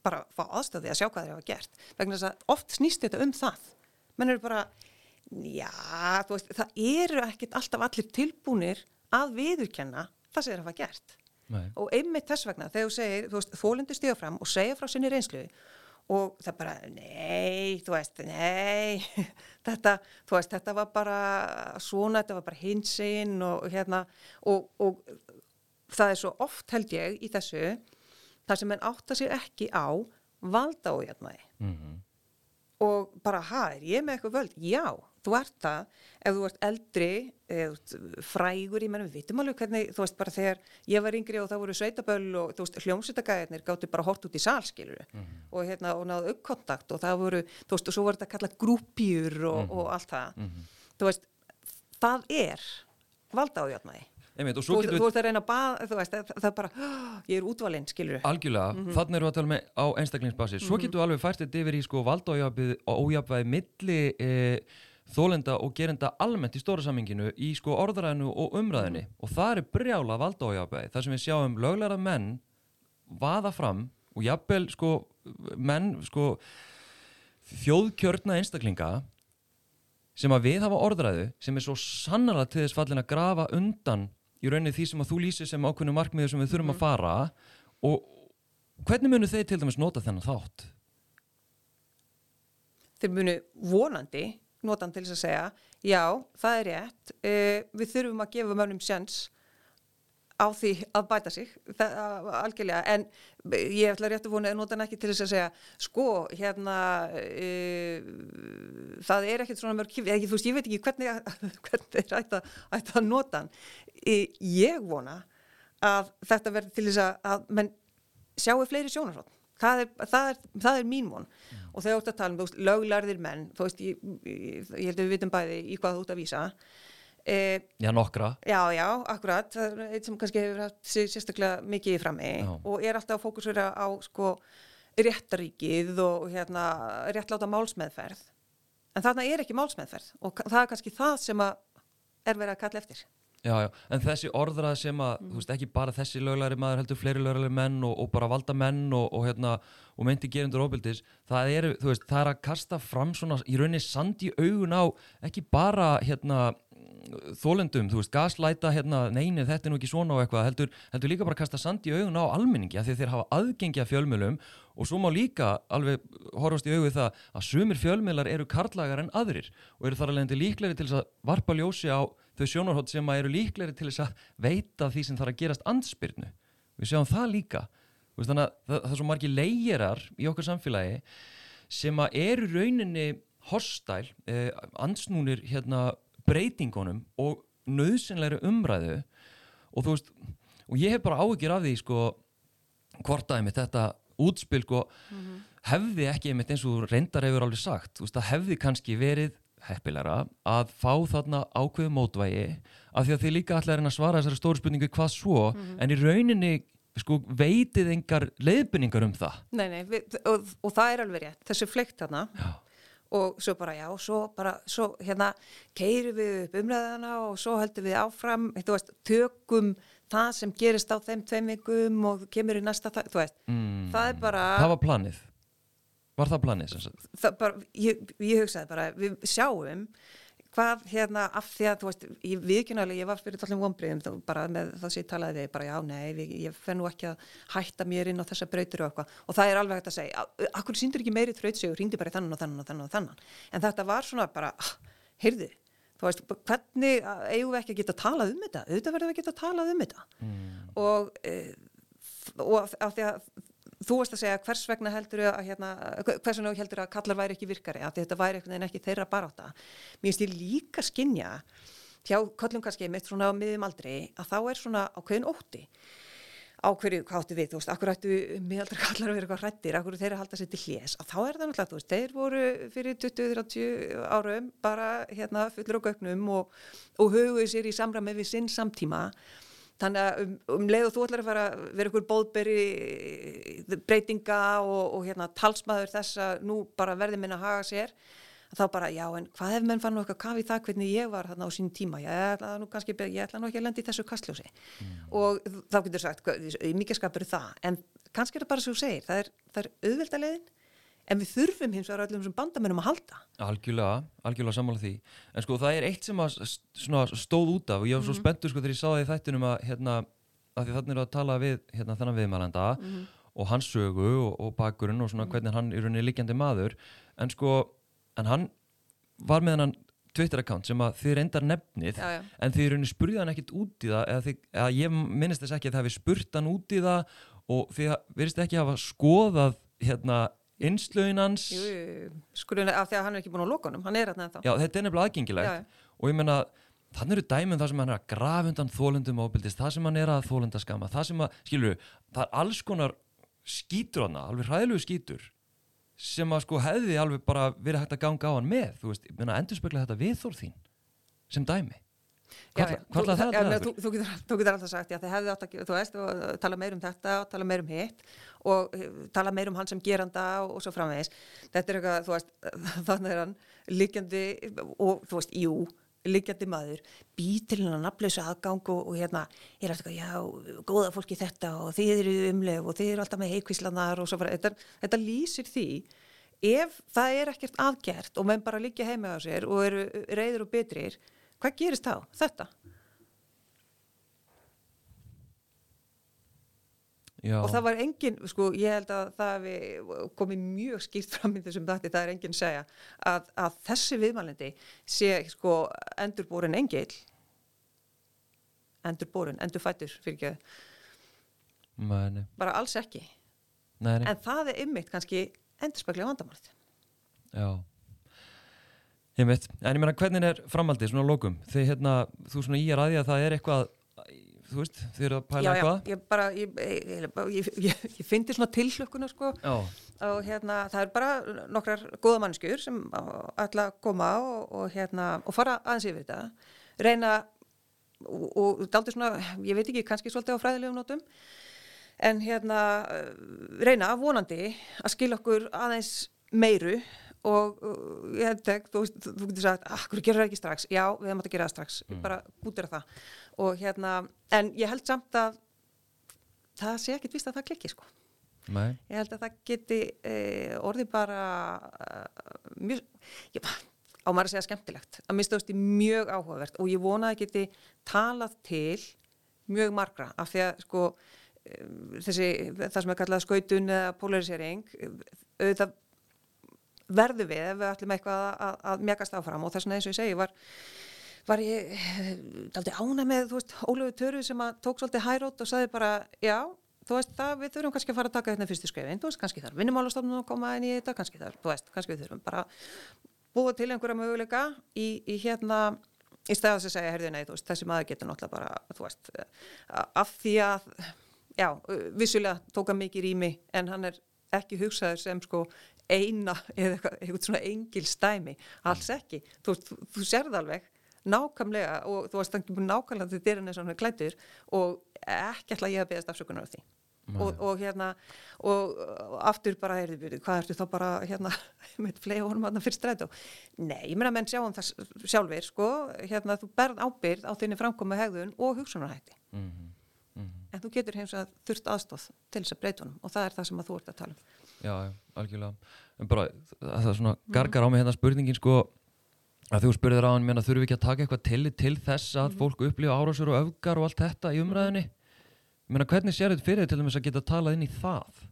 bara fá aðstöði að sjá hvað þeir hafa gert. Vegna þess að oft snýst þetta um það. Menn eru bara já, veist, það eru ekkit alltaf allir tilbúinir að viðurkenna það sem þeir hafa gert. Nei. og einmitt þess vegna þegar þú segir, þú veist, þólendur stíða fram og segja frá sinni reynslu og það bara, nei, þú veist, nei, þetta, þú veist, þetta var bara svona, þetta var bara hinsinn og hérna, og, og það er svo oft held ég í þessu, þar sem henn átta sér ekki á valda og hérna, mm -hmm. Og bara, hæ, er ég með eitthvað völd? Já, þú ert það ef þú ert eldri eð, frægur, ég menn við vitum alveg hvernig þú veist bara þegar ég var yngri og það voru sveitaböll og þú veist hljómsveitagæðinir gáttu bara hort út í salskiluru mm -hmm. og hérna og náðu uppkontakt og það voru þú veist og svo voru þetta kallað grúpjur og, mm -hmm. og allt það mm -hmm. þú veist það er valda áhjálpaði Einmitt, þú, þú, þú ert að reyna að baða þú veist það, er bara, ég er útvalinn, skilur algjörlega, mm -hmm. þannig eru að tala með á einstaklingsbasi, svo mm -hmm. getur alveg fært þetta yfir í sko valda ójafvæði milli eh, þólenda og gerenda almennt í stóra samminginu í sko orðræðinu og umræðinu mm. og það er brjála valdójabæði þar sem við sjáum löglæra menn vaða fram og jafnvel sko menn sko þjóðkjörna einstaklinga sem að við hafa orðræðu sem er svo sannarlega til þess fallin að grafa undan í rauninni því sem að þú lýsir sem ákveðnu markmiður sem við þurfum Mhm. að fara og hvernig munu þeir til dæmis nota þennan þátt? þeir munu vonandi notan til þess að segja, já, það er rétt, uh, við þurfum að gefa mönnum sjans á því að bæta sig, það, algjörlega, en ég ætla rétt að vona að nota ekki til þess að segja, sko, hérna, uh, það er ekkert svona mörg, ekki, þú veist, ég veit ekki hvernig, hvernig er ætti að, ætti að nota. Uh, ég vona að þetta verður til þess að, að menn sjáu fleiri sjónarhótt. Það það, það er mín von og þegar þú ert að tala um löglærðir menn þú veist, ég, ég, ég held að við vitum bæði í hvað þú ert að vísa eh, Já, nokkra. Já, já, akkurat. Það er eitt sem kannski hefur haft sérstaklega mikið í frammi Já. og er alltaf að fókusera á sko réttaríkið og hérna réttláta málsmeðferð. En þarna er ekki málsmeðferð og það er kannski það sem er verið að kalla eftir. Já, já, en þessi orðrað sem að, þú veist, ekki bara þessi löglæri maður heldur fleiri löglæri menn og, og bara valda menn og, og hérna, og meinti gerundur óbyldis, það er, þú veist, það er að kasta fram svona í rauninni sand í augun á, ekki bara, hérna, þólendum, þú veist, gaslæta, hérna, neini, þetta er nú ekki svona og eitthvað, heldur, heldur líka bara að kasta sand í augun á almenningi, af því þeir hafa aðgengi að fjölmjölum og svo má líka alveg horfast í augu það að sumir fjölmjölar eru karlagar en aðrir og eru þar alveg líklegri til þess að varpa ljósi á þau sjónarhótt sem eru líklegri til þess að veita því sem þarf að gerast andspyrnu. Við sjáum það líka. Veist, þannig að það, það er svo margi leigerar í okkar samfélagi sem að eru rauninni horstæl, eh, ansnúnir hérna, breytingunum og nöðsynlegri umræðu. Og þú veist, og ég hef bara áhyggjur af því sko, hvort að einmitt þetta útspil sko, hefði ekki einmitt eins og reyndar hefur alveg sagt, þú veist, það hefði kannski verið heppilegra að fá þarna ákveðu mótvægi af því að þið líka allir að svara þessari stóru spurningu hvað svo, en í rauninni sko veitið engar leiðbynningar um það. Nei, nei, við, og, og það er alveg rétt, þessu fleikt þarna Já. Og svo bara já, svo bara, svo hérna keirum við upp umræðana og svo heldum við áfram, þú veist, tökum það sem gerist á þeim tveim vikum og kemur í næsta, þú veist, Mm. það er bara, Það var planið. Var það planið sem sagt? það bara ég, ég hugsaði bara, við sjáum hvað hérna af því að, þú veist, ég viðkynnaðlega, ég var fyrir allum vonbriðum bara með það sem ég talaði við, bara já, nei, við, ég fenn nú ekki að hætta mér inn á þessa brautur og eitthvað. Og það er alveg hægt að segja, "A- akkur síndur ekki meiri þrautsegur, ringdi bara í þennan og þennan og þennan og þennan, en þetta var svona bara, ah, heyrðu, þú veist, hvernig eigum við ekki að geta talað um þetta, auðvitað verðum við að geta talað um þetta. Og, e, og af því að þú veist að segja hvers vegna heldur að hérna, hvers vegna heldur að kallar væri ekki virkari? Að þetta væri einhvern veginn ekki þeirra baráta mér finnst ég líka skinja hjá kallum kannski mitt svona á miðum aldrei að þá er svona ákveðin ótti. Á hverju, hvað áttu við, þú veist, akkur ættu miðaldra kallar að vera eitthvað hrættir, akkur þeirra halda sér til hljés, að þá er það náttúrulega, þú veist, þeir voru fyrir 20-30 árum bara hérna fullur á gögnum og, og huguðu sér í samræmi við sinn samtíma þannig að um, um leið og þú ætlar að fara að vera ykkur bóðberi breytinga og, og hérna talsmaður þess að nú bara verði minna að haga sér þá bara, já, en hvað ef menn fann nú eitthvað kafi það hvernig ég var þarna á sín tíma? Ég ætla nú kannski, ég ætla nú ekki að lenda í þessu kastljósi. Og þá getur sagt mikið skapur það, en kannski er það bara svo segir, það er, það er auðveldalegin en við þurfum hins vegar öllum sem bandamennum að halda. Algjörlega, algjörlega sammála því. En sko það er eitt sem að stóð út af og ég var svo spenntur sko þegar ég sá það í þættinum að hérna, að því þannig er að tala við hérna, þennan viðmælanda og hans sögu og, og bakgrunn og svona hvernig hann er rauninni liggjandi maður. En sko, en hann var með hennan Twitter-account sem að þið reyndar nefnið Já, já. en þið rauninni spurði hann ekkit út í það eða, þið, eða ég minnist þess ekki að það hefði spurt hann út í það og þið verðist ekki hafa skoðað hérna innslögin hans. Jú, jú, jú. skulum af því að hann er ekki búin á lokunum, hann er hérna ennþá. Já, þetta er nefnilega aðgengilegt. Og ég meina, þannig eru dæmum það sem hann er að grafa undan þólundum ábyldist, það sem hann er að þólunda skama, það sem að, skilur það er alls konar skítur hana, alveg hræðilegu skítur sem að sko hefði alveg bara verið hægt að ganga á hann með, þú veist, ég meina endur spekla þetta viðþór þín sem dæmi Já, já. Þú- draga þú, þú, getur, þú getur alltaf sagt, já, að, þú veist, uh, tala meir um þetta og tala meir um hitt og uh, tala meir um hann sem geranda og, og svo framvegis. Þetta er eitthvað, þú veist, þannig er hann liggjandi og, þú veist, jú, liggjandi maður, býr til hann að nafnleysa aðgang og, og hérna, ég er alltaf, já, góða fólki þetta og þið eru umleg og þið eru alltaf með heikvíslanar og svo fara, þetta, þetta lýsir því ef það er ekkert aðgert og menn bara líka heima á sér og eru reyður og betrir, hvað gerist þá? Þetta. Já. Og það var engin, sko, ég held að það komi mjög skýrt fram í þessum dætti, það er engin segja að, að þessi viðmælindi sé, sko, endurbúrin engil, endurbúrin, endurfættur, fyrir ekki bara alls ekki. Nei, nei. En það er ymmit kannski endurspeglega vandamálið. Já. Ég veit, en ég meina hvernig er framhaldið svona lókum? Þið hérna, þú svona í að ræði að það er eitthvað, þú veist, þið eru að pæla já, eitthvað? Já, ég bara, ég, ég, ég, ég, ég fyndi svona tilhlökkuna, sko, Já. og hérna, það er bara nokkrar góða mannskjur sem ætla að koma og, og hérna, og fara aðeins yfir þetta, reyna, og, og daldi svona, ég veit ekki, kannski svolítið á fræðilegum nótum, en hérna, reyna, vonandi, að skilja okkur aðeins meiru og ég hef tegt, þú, þú, þú getur sagt ah, hverju gerur það ekki strax, já, við hefum átt að gera það strax mm. bara gútir það. Og hérna, en ég held samt að það sé ekkit vist að það klikki sko. Nei. ég held að það geti eh, orðið bara uh, mjög ég, á maður að segja skemmtilegt. Að minnst ást í mjög áhugavert. Og ég vona að geti talað til mjög margra. Af því að sko þessi, það sem er kallað skautun eða polarisering auðvitað verðu við ef við ætlum eitthvað að, að, að mjagast áfram. Og þess vegna eins og ég segi var, var ég aldrei ána með, þú veist, Ólegu Töru sem að tók svolítið hærótt og saði bara já, þú veist, það, við þurfum kannski að fara að taka þetta fyrstu skrifin, þú veist, kannski þar vinnumálastofnun að koma inn í þetta, kannski þar, þú veist, kannski við þurfum bara búið til einhverja möguleika í, í hérna í stæða þess að segja, herðu, nei, veist, þessi maður getur náttúrulega bara, þú veist, af því að, já, vissulega tóka mikið rými en hann er ekki hugsaður sem sko eina eða eitthvað, eitthvað svona engil stæmi alls ekki, þú, þú, þú sérð alveg nákvæmlega og þú varst ekki búin nákvæmlega til dyrin eins og hann er klættur og ekki ætla ég að beðast afsökunar á því. Og, og hérna og aftur bara, heyrðu, hvað ertu þá bara hérna, með flega honum að það fyrir strætó? Nei, ég meina menn sjáum það sjálfur, sko, hérna þú berð ábyrð á þinni framkomi hegðun og hugsunarhætti. Mm -hmm. Mm -hmm. en þú getur heims að þurft aðstóð til þess að breyta honum og það er það sem að þú ert að tala um Já, algjörlega. En bara, það er svona gargar á mig hérna spurningin sko að þú spurðir á hann að þurfum ekki að taka eitthvað til til þess að mm. fólk upplifa árásur og öfgar og allt þetta í umræðinni mér að hvernig sér þetta fyrir til þess að geta talað inn í það?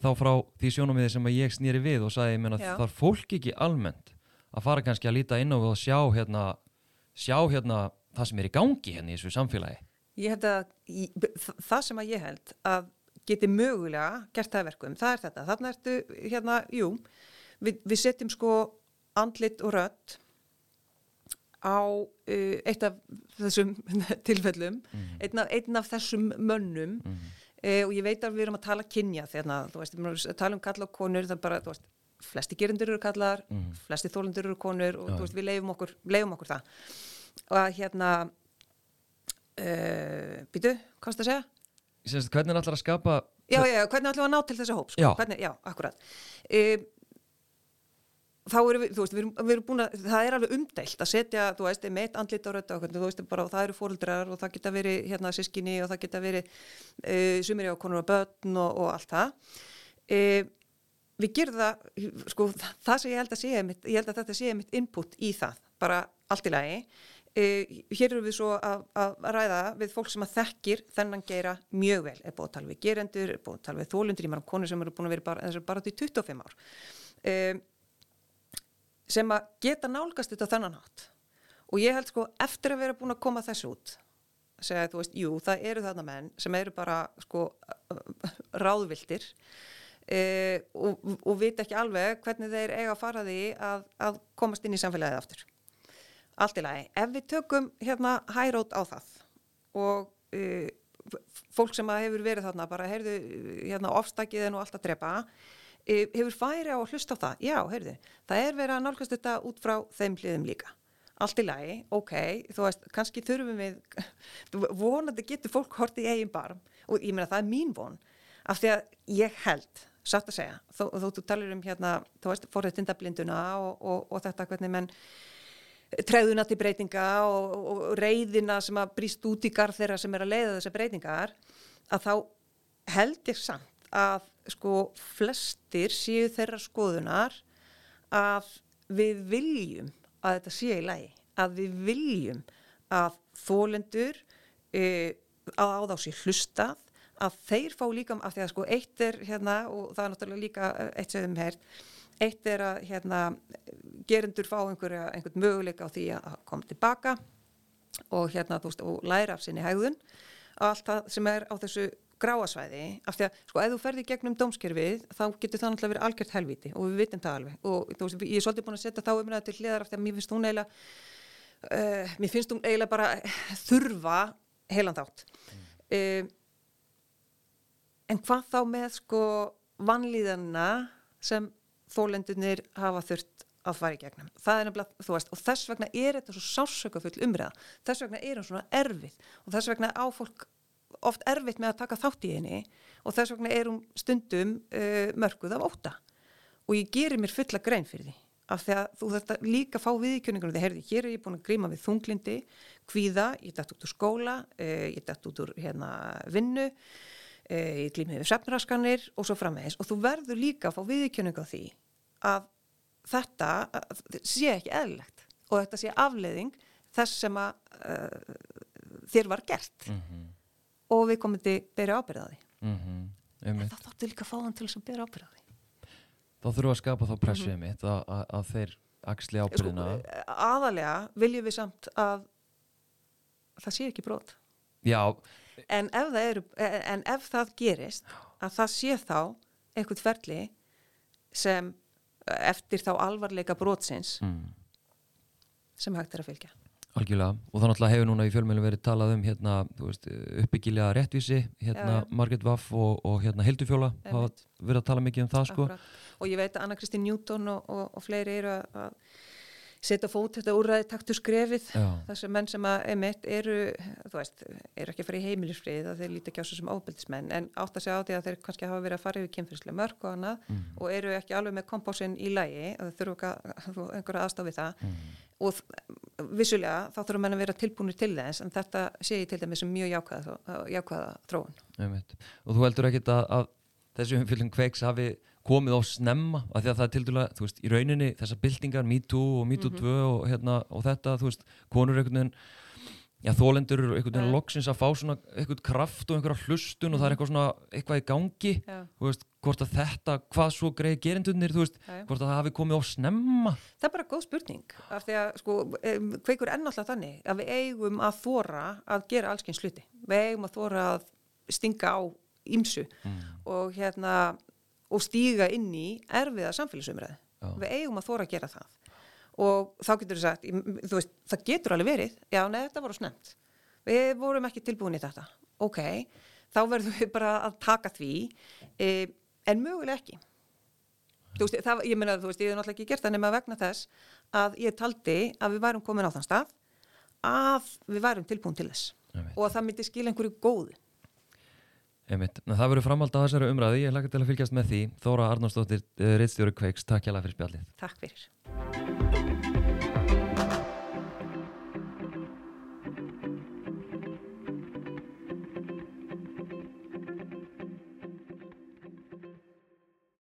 Þá frá því sjónumiði sem ég snýri við og sagði það er fólk ekki almennt að fara kannski að líta inn á og sjá hérna, sjá hérna það sem er í gangi hérna í þessu samfélagi? Ég held að það sem að ég held að geti mögulega gert það verkum, það er þetta þannig ertu hérna, jú við, við setjum sko andlit og rött á uh, eitt af þessum tilfellum mm -hmm. einn, af, einn af þessum mönnum mm -hmm. uh, og ég veit að við erum að tala kynja þegar þú veist, við tala um kalla og konur það er bara, þú veist, flesti gerindur eru kallar mm -hmm. flesti þólendur eru konur og Já. þú veist, við leifum okkur, leifum okkur það og að hérna uh, býtu, hvað er það að segja? Sérst, hvernig er allar að skapa Já, já, hvernig ætlum við að ná til þessa hóp sko? Já, hvernig, já akkurat. Um, þá erum við, þú veist, við erum, við erum búin að það er alveg umdælt að setja, þú veist, með eitt andlit á rötta og hvernig, þú veist, bara, það eru fóröldrar og það geta verið, hérna, sískinni og það geta verið uh, sumir á konur og börn og, og allt það. Uh, við gerum það sko, það sem ég held að sé ég held að þetta sé mitt input í það bara allt í lagi Uh, hér eru við svo að, að ræða við fólk sem að þekkir þennan gera mjög vel, er búið að tala við gerendur er búið að tala við þólundur, ég um konur sem eru búin að vera bara, bara til 25 ár. Uh, sem að geta nálgast þetta þennan hátt. Og ég held sko eftir að vera búin að koma þessu út segja þú veist, jú, það eru þarna menn sem eru bara sko ráðvildir uh, og, og vita ekki alveg hvernig þeir eiga að fara því að, að komast inn í samfélagið aftur allt í lagi. Ef við tökum hérna hærót á það og uh, fólk sem hefur verið þarna bara, heyrðu, hérna ofstakið og allt að drepa, uh, hefur færi á að hlusta á það? Já, heyrðu, það er verið að nálgast þetta út frá þeim hliðum líka. Allt í lagi, ok, þú veist, kannski þurfum við, vonandi getur fólk hortið í eigin barm og ég meina það er mín von, af því að ég held, satt að segja, þó, þú talir um hérna, þú veist, forrættindablinduna og, og, og þetta hvernig menn treðuna til breytinga og, og reyðina sem að brýst út í garð þeirra sem er að leiða þessar breytingar að þá held ég samt að sko flestir séu þeirra skoðunar að við viljum að þetta sé í lagi, að við viljum að þólendur e, að á þá sé hlustað að þeir fá líka, af því að sko eitt er hérna og það er náttúrulega líka eitt sem hefum hert, eitt er að hérna gerendur fá einhverja, einhvern möguleika á því að koma tilbaka og hérna veist og læra af sinni hægðun allt það sem er á þessu gráasvæði af því að sko ef þú ferði gegnum dómskerfið þá getur það náttúrulega verið algjört helviti og við vitum það alveg og þú veist ég er svolítið búin að setja þá umræða til hliðar af því að mér finnst hún eiginlega uh, mér finnst hún eiginlega bara þurfa heilan þátt mm. uh, en hvað þá með sko vanlíðanna sem þólendunir hafa þurft að fara í gegnum. Það er nefnilega, þú veist, og þess vegna er þetta svo sásökafull umræða. Þess vegna er hún svona erfið og þess vegna á fólk oft erfitt með að taka þátt í henni og þess vegna er hún stundum uh, mörguð af óta. Og ég gerir mér fulla grein fyrir því af því að þú þetta líka fá viðkjöningunum þegar herði, hér er ég búin að gríma við þunglindi, kvíða, ég dætt út úr skóla, uh, ég dætt út úr hérna vinnu, uh, ég glými við sefnraskanir og svo framvegis. Og þú verður líka að fá viðkjöningu á því að þetta sé ekki eðlilegt. Og þetta sé afleiðing þess sem að uh, þér var gert. Mm -hmm. og við komum til að byrja ábyrðaði mm -hmm. en það þáttu líka að fá hann til þess að byrja ábyrðaði Þá þurfum við að skapa þá pressið mm -hmm. mitt að, að, að þeir axli ábyrðina sko, Aðalega viljum við samt að það sé ekki brot. Já en ef það, eru, en ef það gerist að það sé þá einhvern ferli sem eftir þá alvarleika brótsins mm. sem hægt er að fylgja. Algjörlega og þannig að hefur núna í fjölmjölu verið talað um hérna, uppbyggilega réttvísi hérna, Margaret Waff og, og hérna, Hildufjóla hafa verið að tala mikið um það sko. og ég veit að Anna-Kristín Newton og, og, og fleiri eru að setja fót þetta úrræði taktu skrefið þess að menn sem að emitt eru, þú veist, eru ekki að fara í heimilisfrið að þeir líti ekki á svo sem ábyldismenn en átt að segja á því að þeir kannski hafa verið að fara yfir kynfyrslega mörg og annað mm. og eru ekki alveg með kompásin í lægi og þau þurfu einhverja aðstofið það mm. og vissulega þá þurfum menn að vera tilbúinir til þess en þetta sé ég til dæmis sem mjög jákvæða, jákvæða þróun. Og þú heldur ekki að, að þessi umfylgjum kveiks hafi komið á snemma af því að það er til dæla, þú veist, í rauninni þessar byltingar, MeToo og MeToo 2 mm -hmm. og, hérna, og þetta, þú veist, konur einhvern veginn, já, þólendur einhvern veginn loksins að fá svona einhvern kraft og einhverja hlustun mm -hmm. og það er mhm. eitthvað svona eitthvað í gangi, ja. þú veist, hvort að þetta, hvað svo greið gerindunir, þú veist, ja. hvort að það hafi komið á snemma Það er bara góð spurning, af því að, sko, hveikur ennáttúrulega þannig að við eigum að þóra að gera allsken sluti, við eigum að þóra að stinga á ímsu mm. og hérna og stíga inn í erfiða samfélagsumræði. Við eigum að þóra að gera það. Og þá getur þú sagt, þú veist, það getur alveg verið, já, neða, þetta voru snemt. Við vorum ekki tilbúin í þetta. Ok, þá verðum við bara að taka því, e, en möguleg ekki. Þú veist, það, ég menna, þú veist, ég hef náttúrulega ekki gert það nema vegna þess að ég taldi að við værum komin á þann stað að við værum tilbúin til þess og að það myndi skilja einhverju góðu. Einmitt. Það verður framhald á þessari umræði, ég hlaka til að fylgjast með því. Þóra Arnánsdóttir, Rittstjóri Kveiks, takk hjá það fyrir spjallið. Takk fyrir.